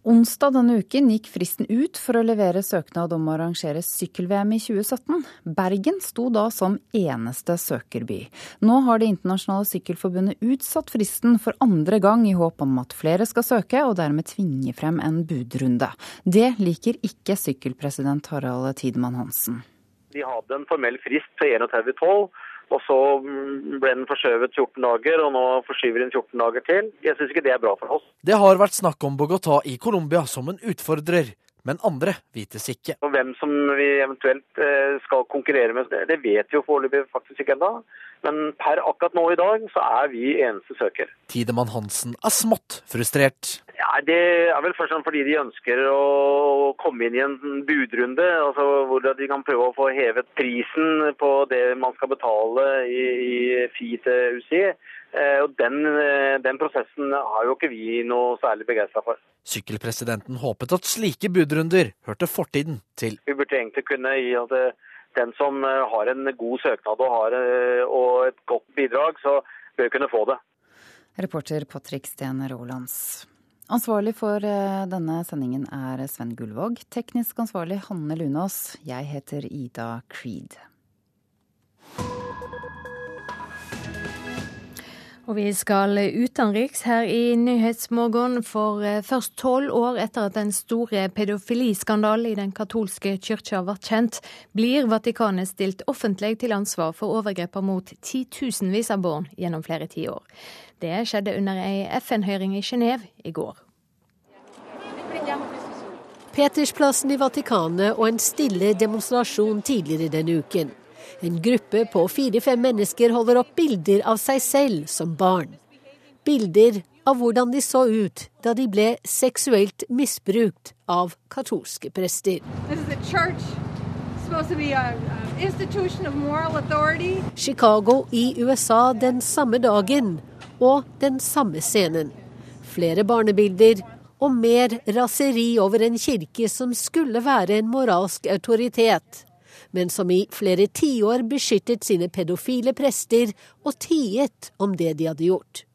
Onsdag denne uken gikk fristen ut for å levere søknad om å arrangere sykkel-VM i 2017. Bergen sto da som eneste søkerby. Nå har Det internasjonale sykkelforbundet utsatt fristen for andre gang i håp om at flere skal søke, og dermed tvinge frem en budrunde. Det liker ikke sykkelpresident Harald Tidemann Hansen. De hadde en formell frist til 31.12. Og så ble den forskjøvet 14 dager, og nå forskyver den 14 dager til. Jeg syns ikke det er bra for oss. Det har vært snakk om Bogotá i Colombia som en utfordrer, men andre vites ikke. Og hvem som vi eventuelt eh, skal konkurrere med, det vet vi jo foreløpig faktisk ikke ennå. Men per akkurat nå i dag så er vi eneste søker. Tidemann Hansen er smått frustrert. Ja, Det er vel først og fremst fordi de ønsker å komme inn i en budrunde. altså Hvor de kan prøve å få hevet prisen på det man skal betale i, i FI til UCI. Eh, og den, eh, den, prosessen har jo ikke vi noe særlig begeistra for. Sykkelpresidenten håpet at slike budrunder hørte fortiden til. Vi burde egentlig kunne gi at eh, den som har en god søknad og, har, og et godt bidrag, så bør kunne få det. Reporter Patrick Steen Rolands. Ansvarlig for denne sendingen er Sven Gullvåg. Teknisk ansvarlig Hanne Lunås. Jeg heter Ida Creed. Og vi skal utenriks her i Nyhetsmorgen, for eh, først tolv år etter at den store pedofiliskandalen i den katolske kirka ble kjent, blir Vatikanet stilt offentlig til ansvar for overgreper mot titusenvis av barn gjennom flere tiår. Det skjedde under ei FN-høring i Genéve i går. Petersplassen i Vatikanet og en stille demonstrasjon tidligere denne uken. En gruppe på fire-fem mennesker holder opp bilder av seg selv som barn. Bilder av hvordan de så ut da de ble seksuelt misbrukt av katolske prester. Chicago i USA den samme dagen og den samme scenen. Flere barnebilder og mer raseri over en kirke som skulle være en moralsk autoritet men som i flere tiår beskyttet sine pedofile prester og tiet om det de hadde gjort.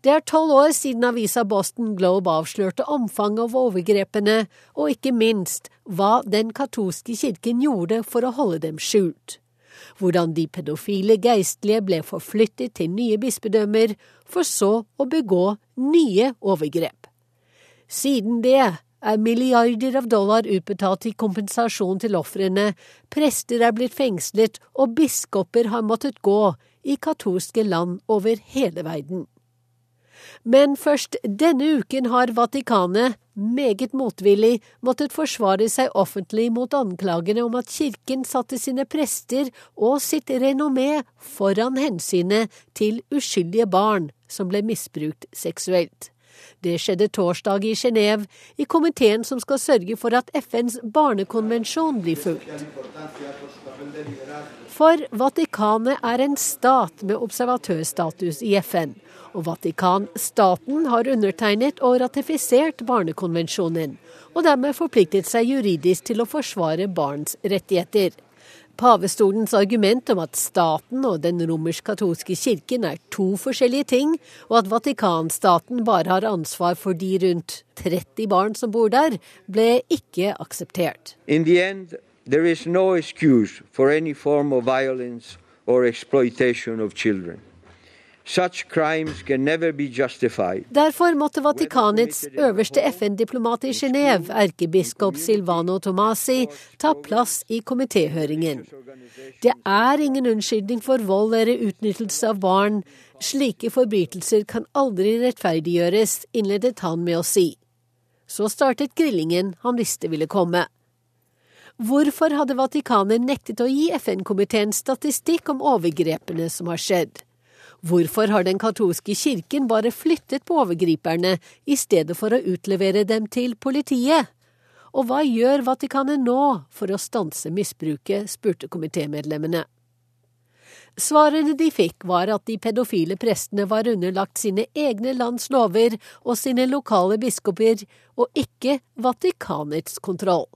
Det er tolv år siden avisa Boston Globe avslørte omfanget av overgrepene, og ikke minst hva den katolske kirken gjorde for å holde dem skjult. Hvordan de pedofile geistlige ble forflyttet til nye bispedømmer, for så å begå nye overgrep. Siden det er milliarder av dollar utbetalt i kompensasjon til ofrene, prester er blitt fengslet og biskoper har måttet gå i katolske land over hele verden. Men først denne uken har Vatikanet, meget motvillig, måttet forsvare seg offentlig mot anklagene om at kirken satte sine prester og sitt renommé foran hensynet til uskyldige barn som ble misbrukt seksuelt. Det skjedde torsdag i Genéve, i komiteen som skal sørge for at FNs barnekonvensjon blir fulgt. For Vatikanet er en stat med observatørstatus i FN, og Vatikanstaten har undertegnet og ratifisert barnekonvensjonen, og dermed forpliktet seg juridisk til å forsvare barns rettigheter. Pavestolens argument om at staten og den romersk-katolske kirken er to forskjellige ting, og at Vatikanstaten bare har ansvar for de rundt 30 barn som bor der, ble ikke akseptert. End, no or exploitation of children. Derfor måtte Vatikanets øverste FN-diplomat i Genéve, erkebiskop Silvano Tomasi, ta plass i komitéhøringen. Det er ingen unnskyldning for vold eller utnyttelse av barn. Slike forbrytelser kan aldri rettferdiggjøres, innledet han med å si. Så startet grillingen han visste ville komme. Hvorfor hadde Vatikanet nektet å gi FN-komiteen statistikk om overgrepene som har skjedd? Hvorfor har den katolske kirken bare flyttet på overgriperne i stedet for å utlevere dem til politiet? Og hva gjør Vatikanet nå for å stanse misbruket, spurte komitémedlemmene. Svarene de fikk var at de pedofile prestene var underlagt sine egne lands lover og sine lokale biskoper, og ikke Vatikanets kontroll.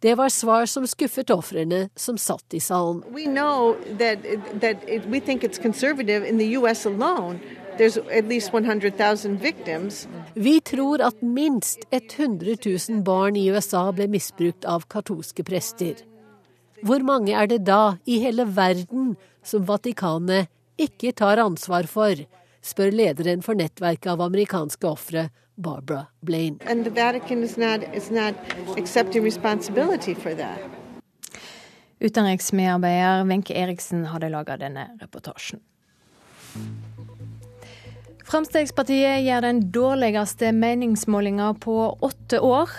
Det var svar som skuffet ofrene som satt i salen. Vi tror at minst 100 000 barn i USA ble misbrukt av katolske prester. Hvor mange er det da i hele verden som Vatikanet ikke tar ansvar for, spør lederen for nettverket av amerikanske ofre Barbara Blaine. And the Vatican is not, not accepting responsibility for that. Utenriksmedarbeider Wenche Eriksen hadde laga denne reportasjen. Fremskrittspartiet gjør den dårligste meningsmålinga på åtte år.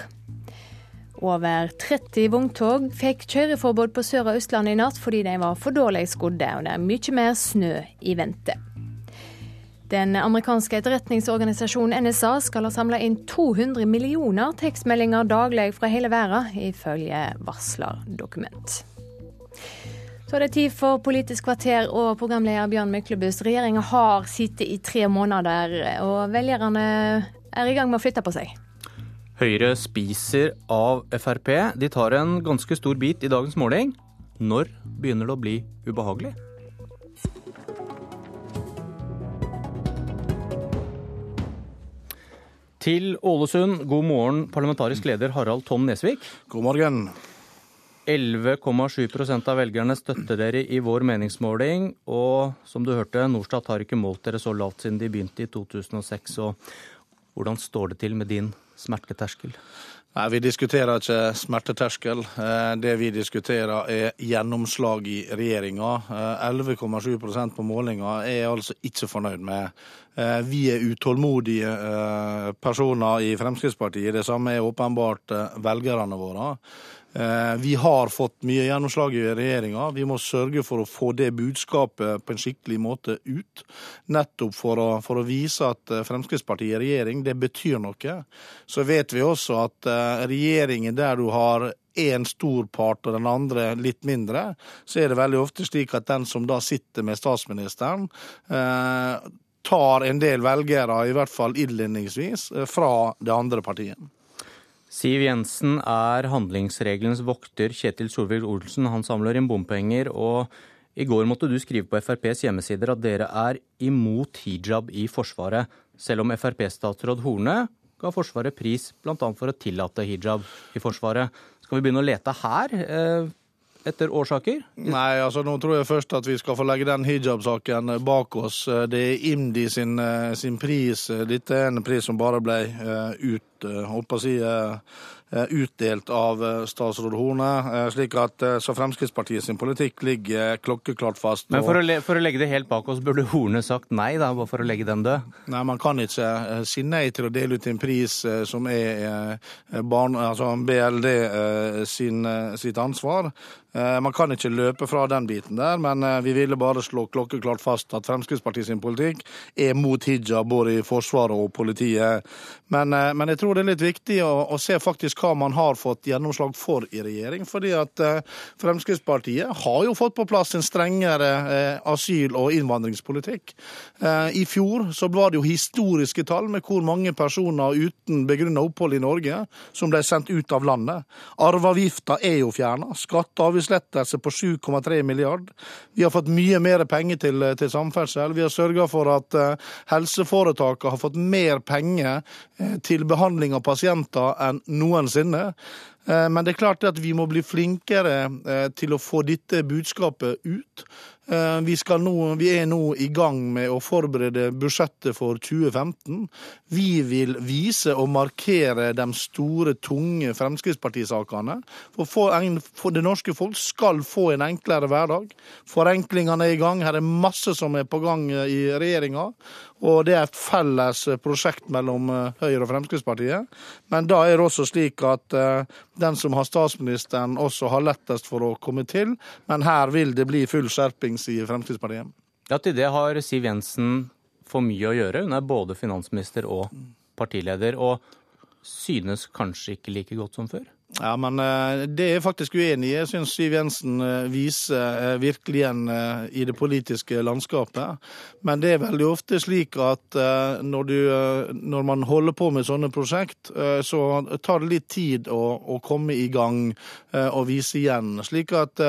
Over 30 vogntog fikk kjøreforbud på Sør- og Østlandet i natt fordi de var for dårlig skodde, og det er mye mer snø i vente. Den amerikanske etterretningsorganisasjonen NSA skal ha samla inn 200 millioner tekstmeldinger daglig fra hele verden, ifølge varslerdokument. Så er det tid for Politisk kvarter og programleder Bjørn Myklebust. Regjeringa har sittet i tre måneder, og velgerne er i gang med å flytte på seg. Høyre spiser av Frp. De tar en ganske stor bit i dagens måling. Når begynner det å bli ubehagelig? Til Ålesund, god morgen, parlamentarisk leder Harald Tom Nesvik. God morgen. 11,7% av velgerne støtter dere i vår meningsmåling. Og som du hørte, Norstat har ikke målt dere så lavt siden de begynte i 2006. Og hvordan står det til med din smerteterskel? Nei, Vi diskuterer ikke smerteterskel. Eh, det vi diskuterer er gjennomslag i regjeringa. 11,7 eh, på målinga er jeg altså ikke fornøyd med. Eh, vi er utålmodige personer i Fremskrittspartiet. Det samme er åpenbart velgerne våre. Eh, vi har fått mye gjennomslag i regjeringa. Vi må sørge for å få det budskapet på en skikkelig måte ut. Nettopp for å, for å vise at eh, Fremskrittspartiet i regjering, det betyr noe. Så vet vi også at eh, regjeringen der du har én stor part og den andre litt mindre, så er det veldig ofte slik at den som da sitter med statsministeren, tar en del velgere, i hvert fall innledningsvis, fra det andre partiet. Siv Jensen er handlingsregelens vokter. Kjetil Solvik-Olsen han samler inn bompenger. og i går måtte du skrive på FrPs hjemmesider at dere er imot hijab i Forsvaret, selv om Frp-statsråd Horne ga Forsvaret pris bl.a. for å tillate hijab i Forsvaret. Skal vi begynne å lete her? Eh, etter årsaker? Nei, altså nå tror jeg først at vi skal få legge den hijab-saken bak oss. Det er IMDi sin, eh, sin, pris. Dette er en pris som bare ble uh, ut, på å si, uh, Eh, utdelt av eh, statsråd Horne. Eh, slik at så Fremskrittspartiet sin politikk ligger klokkeklart fast. Men for å, for å, legge det helt bak oss, burde Horne sagt nei, da, bare for å legge den død? Nei, man kan ikke si nei til å dele ut en pris som er barn, altså BLD sin, sitt ansvar. Man kan ikke løpe fra den biten der, men vi ville bare slå klokkeklart fast at Fremskrittspartiet sin politikk er mot hijab både i Forsvaret og politiet. Men, men jeg tror det er litt viktig å, å se faktisk hva man har fått gjennomslag for i regjering. fordi at eh, Fremskrittspartiet har jo fått på plass en strengere eh, asyl- og innvandringspolitikk. Eh, I fjor så var det jo historiske tall med hvor mange personer uten begrunna opphold i Norge som ble sendt ut av landet. Arveavgifta er jo fjerna. Skatte- og avgiftslettelse på 7,3 milliard. Vi har fått mye mer penger til, til samferdsel. Vi har sørga for at helseforetakene har fått mer penger til behandling av pasienter enn noensinne. Eh, men det er klart at vi må bli flinkere eh, til å få dette budskapet ut. Eh, vi, nå, vi, er nå i gang med å forberede budsjettet for 2015. Vi vil vise og markere de store, tunge Fremskrittspartisakene. For, for, det norske folk skal få en enklere hverdag. Forenklingene er i gang. Her er masse som er på gang i regjeringa. Og det er et felles prosjekt mellom Høyre og Fremskrittspartiet. Men da er det også slik at den som har statsministeren, også har lettest for å komme til. Men her vil det bli full skjerping Stortings i Fremskrittspartiet. Ja, Til det har Siv Jensen for mye å gjøre. Hun er både finansminister og partileder, og synes kanskje ikke like godt som før? Ja, men eh, det er jeg faktisk uenig i. Jeg syns Siv Jensen eh, viser eh, virkelig igjen i det politiske landskapet. Men det er veldig ofte slik at når, du, når man holder på med sånne prosjekt, så tar det litt tid å, å komme i gang og vise igjen. Slik at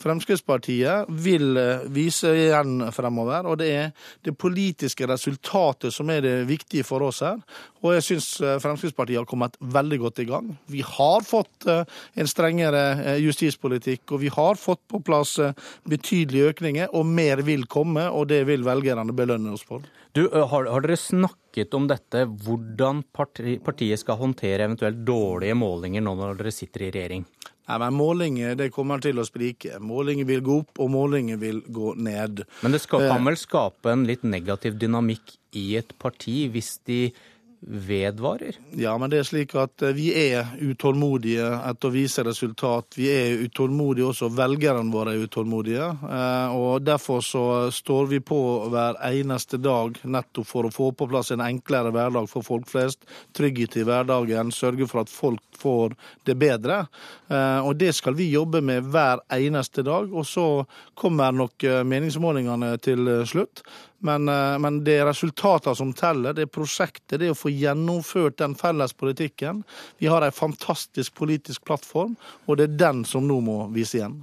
Fremskrittspartiet vil vise igjen fremover. Og det er det politiske resultatet som er det viktige for oss her. Og jeg syns Fremskrittspartiet har kommet veldig godt i gang. Vi har fått fått eh, en strengere eh, justispolitikk, og vi har fått på plass eh, betydelige økninger, og mer vil komme, og det vil velgerne belønne oss for. Du, har, har dere snakket om dette, hvordan parti, partiet skal håndtere eventuelt dårlige målinger nå når dere sitter i regjering? Nei, men Målinger det kommer til å sprike. Målinger vil gå opp, og målinger vil gå ned. Men det skal, kan vel skape en litt negativ dynamikk i et parti hvis de vedvarer? Ja, men det er slik at eh, vi er utålmodige etter å vise resultat. Vi er utålmodige også, velgerne våre er utålmodige. Eh, og Derfor så står vi på hver eneste dag nettopp for å få på plass en enklere hverdag for folk flest. Trygghet i hverdagen, sørge for at folk får det bedre. Eh, og Det skal vi jobbe med hver eneste dag. Og så kommer nok meningsmålingene til slutt. Men, eh, men, det er resultatene som teller, det er prosjektet, det er å få gjennomført den felles politikken. Vi har en fantastisk politisk plattform, og det er den som nå må vise igjen.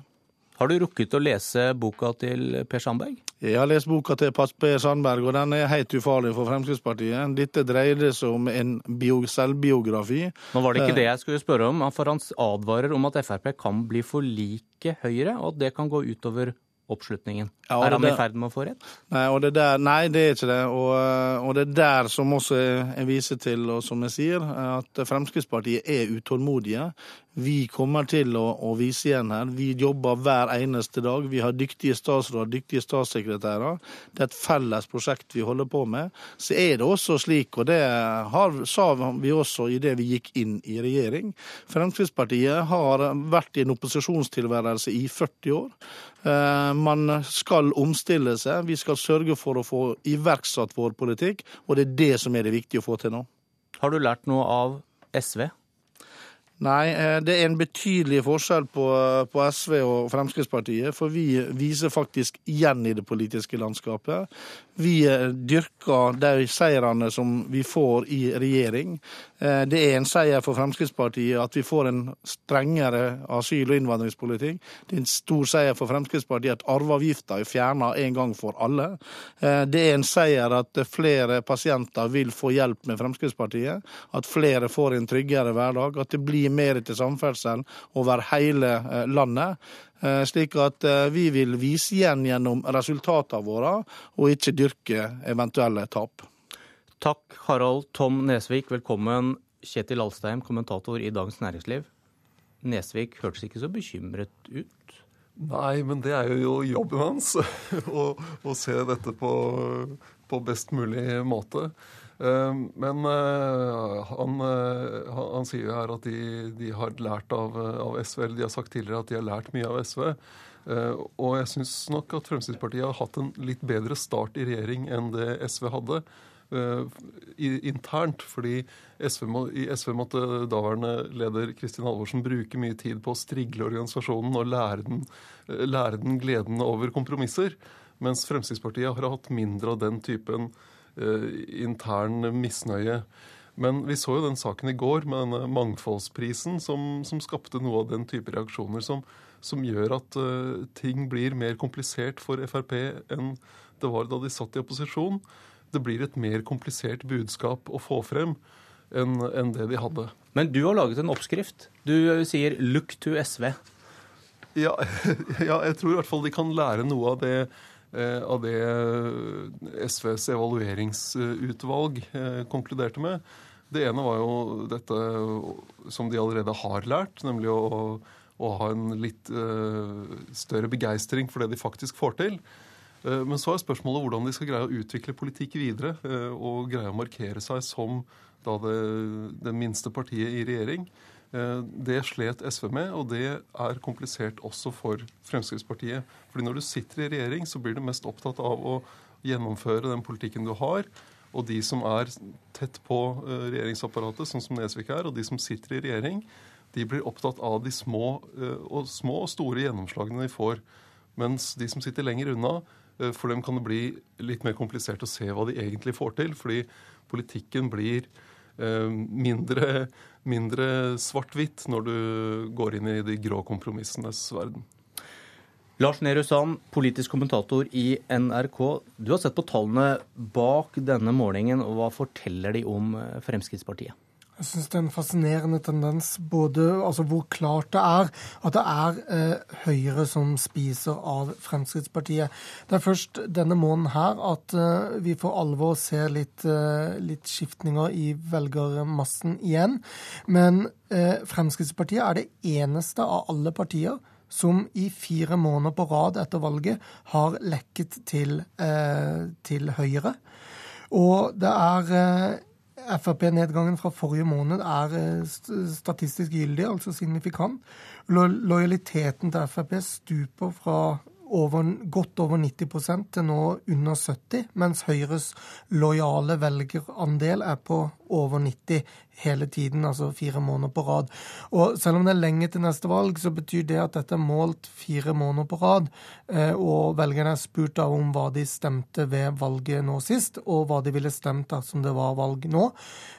Har du rukket å lese boka til Per Sandberg? Jeg har lest boka til Per Sandberg, og den er helt ufarlig for Fremskrittspartiet. Dette dreide seg om en bio, selvbiografi. Nå var det ikke eh, det jeg skulle spørre om, for han advarer om at Frp kan bli for like Høyre, og at det kan gå utover oppslutningen. Ja, er han i ferd med å få rett? Nei, det, der, nei det er ikke det. Og, og, det er der som også jeg viser til, og som jeg sier, at Fremskrittspartiet er utålmodige. Vi kommer til å, å, vise igjen her. Vi jobber hver eneste dag. Vi har dyktige statsråder, dyktige statssekretærer. Det er et felles prosjekt vi holder på med. Så er det også slik, og det har, sa vi også i det vi gikk inn i regjering, Fremskrittspartiet har vært i en opposisjonstilværelse i 40 år. Eh, man skal omstille seg. Vi skal sørge for å få iverksatt vår politikk, og det er det som er det viktige å få til nå. Har du lært noe av SV? Nei, eh, det er en betydelig forskjell på, på, SV og Fremskrittspartiet. For vi viser faktisk igjen i det politiske landskapet. Vi eh, dyrker de seirene som vi får i regjering. Eh, det er en seier for Fremskrittspartiet at vi får en strengere asyl- og innvandringspolitikk. Det er en stor seier for Fremskrittspartiet at arveavgifta er fjerna en gang for alle. Det er en seier at flere pasienter vil få hjelp med Fremskrittspartiet. At flere får en tryggere hverdag. At det blir gi mer til samferdsel over hele eh, landet. Eh, slik at eh, vi vil vise igjen gjennom resultatene våre, og ikke dyrke eventuelle tap. Takk, Harald Tom Nesvik. Velkommen, Kjetil Alstheim, kommentator i Dagens Næringsliv. Nesvik hørtes ikke så bekymret ut? Nei, men det er jo jobben hans å, å se dette på, på best mulig måte. Eh, men eh, han, eh, han, han, sier jo her at de, de har lært av, av, SV, eller de har sagt tidligere at de har lært mye av SV. Og jeg syns nok at Fremskrittspartiet har hatt en litt bedre start i regjering enn det SV hadde. internt, fordi SV må, i SV måtte daværende leder Kristin Halvorsen bruke mye tid på å strigle organisasjonen og lære den, lære den gleden over kompromisser. Mens Fremskrittspartiet har hatt mindre av den typen intern misnøye. Men vi så jo den saken i går med denne mangfoldsprisen som, som skapte noe av den type reaksjoner som, som gjør at uh, ting blir mer komplisert for Frp enn det var da de satt i opposisjon. Det blir et mer komplisert budskap å få frem enn en det de hadde. Men du har laget en oppskrift. Du sier 'look to SV'. Ja, ja jeg tror i hvert fall de kan lære noe av det Eh, av det SVs evalueringsutvalg eh, konkluderte med. Det ene var jo dette som de allerede har lært, nemlig å, å ha en litt større begeistring for det de faktisk får til. Men så er spørsmålet hvordan de skal greie å utvikle politikk videre og greie å markere seg som det, det minste partiet i regjering. Eh, det slet SV med, og det er komplisert også for Fremskrittspartiet. Fordi når du sitter i regjering, så blir du mest opptatt av å gjennomføre den politikken du har. Og de som er tett på eh, regjeringsapparatet, sånn som Nesvik er, og de som sitter i regjering, de blir opptatt av de små eh, og, små og store gjennomslagene de får. Mens de som sitter lenger unna, for dem kan det bli litt mer komplisert å se hva de egentlig får til. Fordi politikken blir mindre mindre svart-hvitt når du går inn i de grå kompromissenes verden. Lars Nehru Sand, politisk kommentator i NRK. Du har sett på tallene bak denne målingen, og hva forteller de om eh, Fremskrittspartiet? Jeg syns det er en fascinerende tendens både altså hvor klart det er at det er eh, Høyre som spiser av Fremskrittspartiet. Det er først denne måneden her at eh, vi for alvor ser litt, eh, litt skiftninger i velgermassen igjen. Men eh, Fremskrittspartiet er det eneste av alle partier som i fire måneder på rad etter valget har lekket til, eh, til Høyre. Og det er eh, Frp-nedgangen fra forrige måned er statistisk gyldig, altså signifikant. Lojaliteten til Frp stuper fra over, godt over 90 til nå under 70 mens Høyres lojale velgerandel er på over 90 hele tiden, altså fire måneder på rad. Og selv om det er lenge til neste valg, så betyr det at dette er målt fire måneder på rad. Eh, og velgerne er spurt om hva de stemte ved valget nå sist, og hva de ville stemt dersom det var valg nå.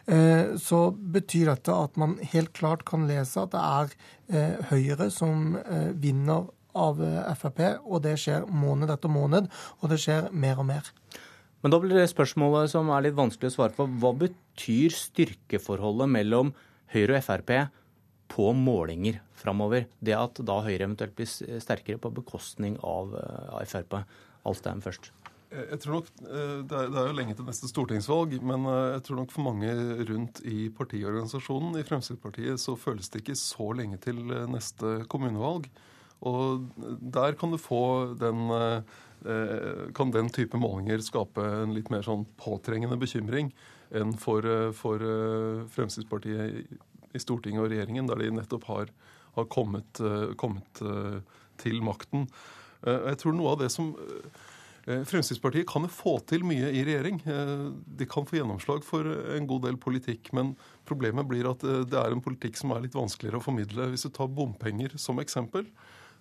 Eh, så betyr dette at man helt klart kan lese at det er eh, Høyre som vinner av Frp, og det skjer måned etter måned, og det skjer mer og mer. Men da blir det spørsmålet som er litt vanskelig å svare på. Hva betyr styrkeforholdet mellom Høyre og Frp på målinger framover? Det at da Høyre eventuelt blir sterkere på bekostning av, eh, Frp. Alstein først. Jeg tror nok, eh, det er, jo lenge til neste stortingsvalg, men jeg tror nok for mange rundt i partiorganisasjonen i Fremskrittspartiet så føles det ikke så lenge til neste kommunevalg. Og der kan du få den eh, kan den type målinger skape en litt mer sånn påtrengende bekymring enn for, eh, for eh, Fremskrittspartiet i Stortinget og regjeringen, der de nettopp har, har kommet, kommet, til makten. Jeg tror noe av det som Fremskrittspartiet kan få til mye i regjering. De kan få gjennomslag for en god del politikk, men problemet blir at det er en politikk som er litt vanskeligere å formidle. Hvis du tar bompenger som eksempel,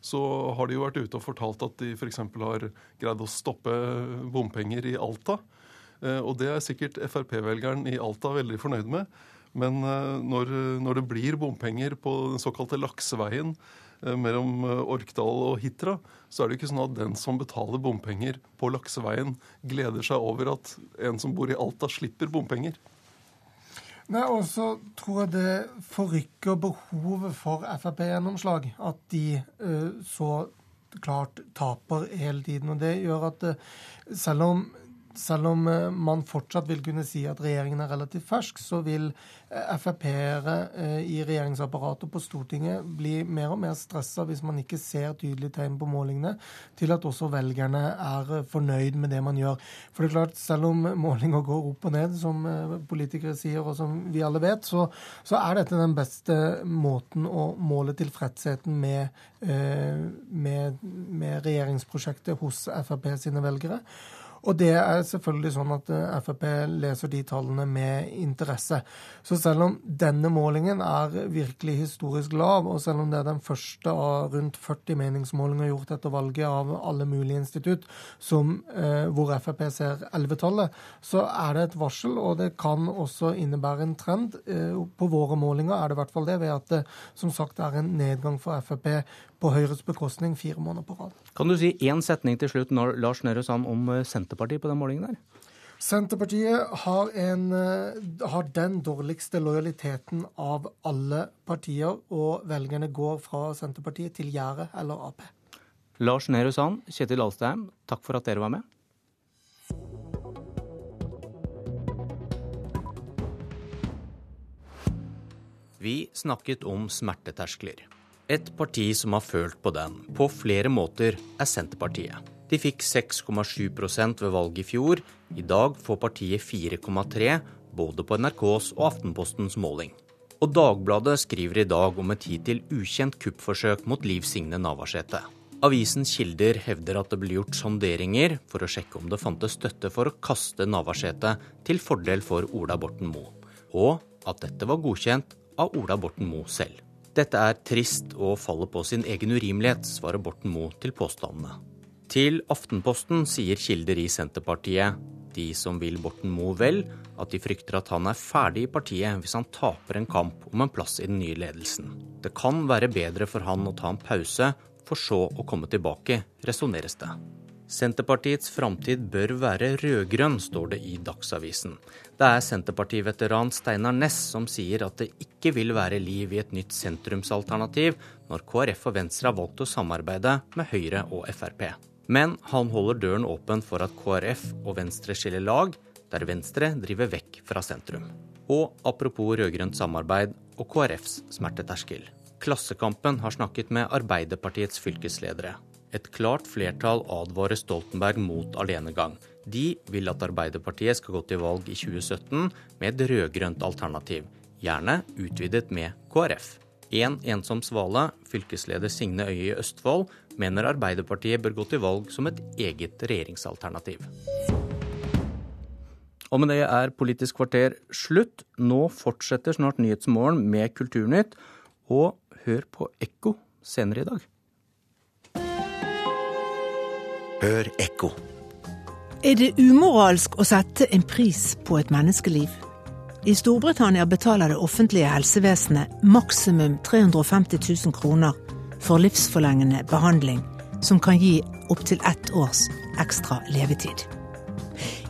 så har de jo vært ute og fortalt at de f.eks. har greid å stoppe bompenger i Alta. Eh, og det er sikkert Frp-velgeren i Alta veldig fornøyd med. Men eh, når, når, det blir bompenger på den såkalte lakseveien eh, mellom Orkdal og Hitra, så er det ikke sånn at den som betaler bompenger på lakseveien, gleder seg over at en som bor i Alta, slipper bompenger. Nei, og så tror jeg det forrykker behovet for Frp-gjennomslag. At de så klart taper hele tiden. Og det gjør at selv om selv om uh, man fortsatt vil kunne si at regjeringen er relativt fersk, så vil Frp-ere eh, i regjeringsapparatet på Stortinget bli mer og mer stressa hvis man ikke ser tydelige tegn på målingene til at også velgerne er fornøyd med det man gjør. For det er klart, selv om målinger går opp og ned, som eh, politikere sier, og som vi alle vet, så, så er dette den beste måten å måle tilfredsheten med, eh, med, med regjeringsprosjektet hos Frp sine velgere. Og det er selvfølgelig sånn at eh, Frp leser de tallene med interesse. Så selv om denne målingen er virkelig historisk lav, og selv om det er den første av rundt 40 meningsmålinger gjort etter valget av alle mulige institutt som, eh, hvor Frp ser 11-tallet, så er det et varsel, og det kan også innebære en trend. Eh, på våre målinger er det i hvert fall det, ved at det som sagt er en nedgang for Frp på Høyres bekostning fire måneder på rad. Kan du si én setning til slutt, Lars Nehru Sand, om eh, Senterpartiet på den målingen der? Senterpartiet har, en, eh, har, den dårligste lojaliteten av alle partier, og velgerne går fra Senterpartiet til Gjære eller Ap. Lars Nehru Sand, Kjetil Alstheim, takk for at dere var med. Vi snakket om smerteterskler. Et parti som har følt på den på flere måter, er Senterpartiet. De fikk 6,7% ved valget i fjor. I dag får partiet 4,3 både på NRKs og Aftenpostens måling. Og Dagbladet skriver i dag om et hittil ukjent kuppforsøk mot Liv Signe Navarsete. Avisens kilder hevder at det ble gjort sonderinger for å sjekke om det fantes støtte for å kaste Navarsete til fordel for Ola Borten Moe, og at dette var godkjent av Ola Borten Moe selv. Dette er trist og faller på sin egen urimelighet, svarer Borten Moe til påstandene. Til Aftenposten sier kilder i Senterpartiet, de som vil Borten Moe vel, at de frykter at han er ferdig i partiet hvis han taper en kamp om en plass i den nye ledelsen. Det kan være bedre for han å ta en pause, for så å komme tilbake, resonneres det. Senterpartiets framtid bør være rød-grønn, står det i Dagsavisen. Det er Senterpartiveteran Steinar Næss som sier at det ikke vil være liv i et nytt sentrumsalternativ når KrF og Venstre har valgt å samarbeide med Høyre og Frp. Men han holder døren åpen for at KrF og Venstre skiller lag, der Venstre driver vekk fra sentrum. Og apropos rød-grønt samarbeid og KrFs smerteterskel. Klassekampen har snakket med Arbeiderpartiets fylkesledere. Et klart flertall advarer Stoltenberg mot alenegang. De vil at Arbeiderpartiet skal gå til valg i 2017 med et rød-grønt alternativ, gjerne utvidet med KrF. En ensom svale, fylkesleder Signe Øye i Østfold, mener Arbeiderpartiet bør gå til valg som et eget regjeringsalternativ. Og med det er Politisk kvarter slutt. Nå fortsetter snart Nyhetsmorgen med Kulturnytt, og hør på Ekko senere i dag. Hør ekko. Er det umoralsk å sette en pris på et menneskeliv? I Storbritannia betaler det offentlige helsevesenet maksimum 350 000 kroner for livsforlengende behandling, som kan gi opptil ett års ekstra levetid.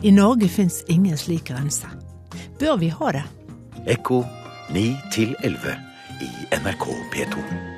I Norge fins ingen slik grense. Bør vi ha det? Ekko 9 11 i NRK P2.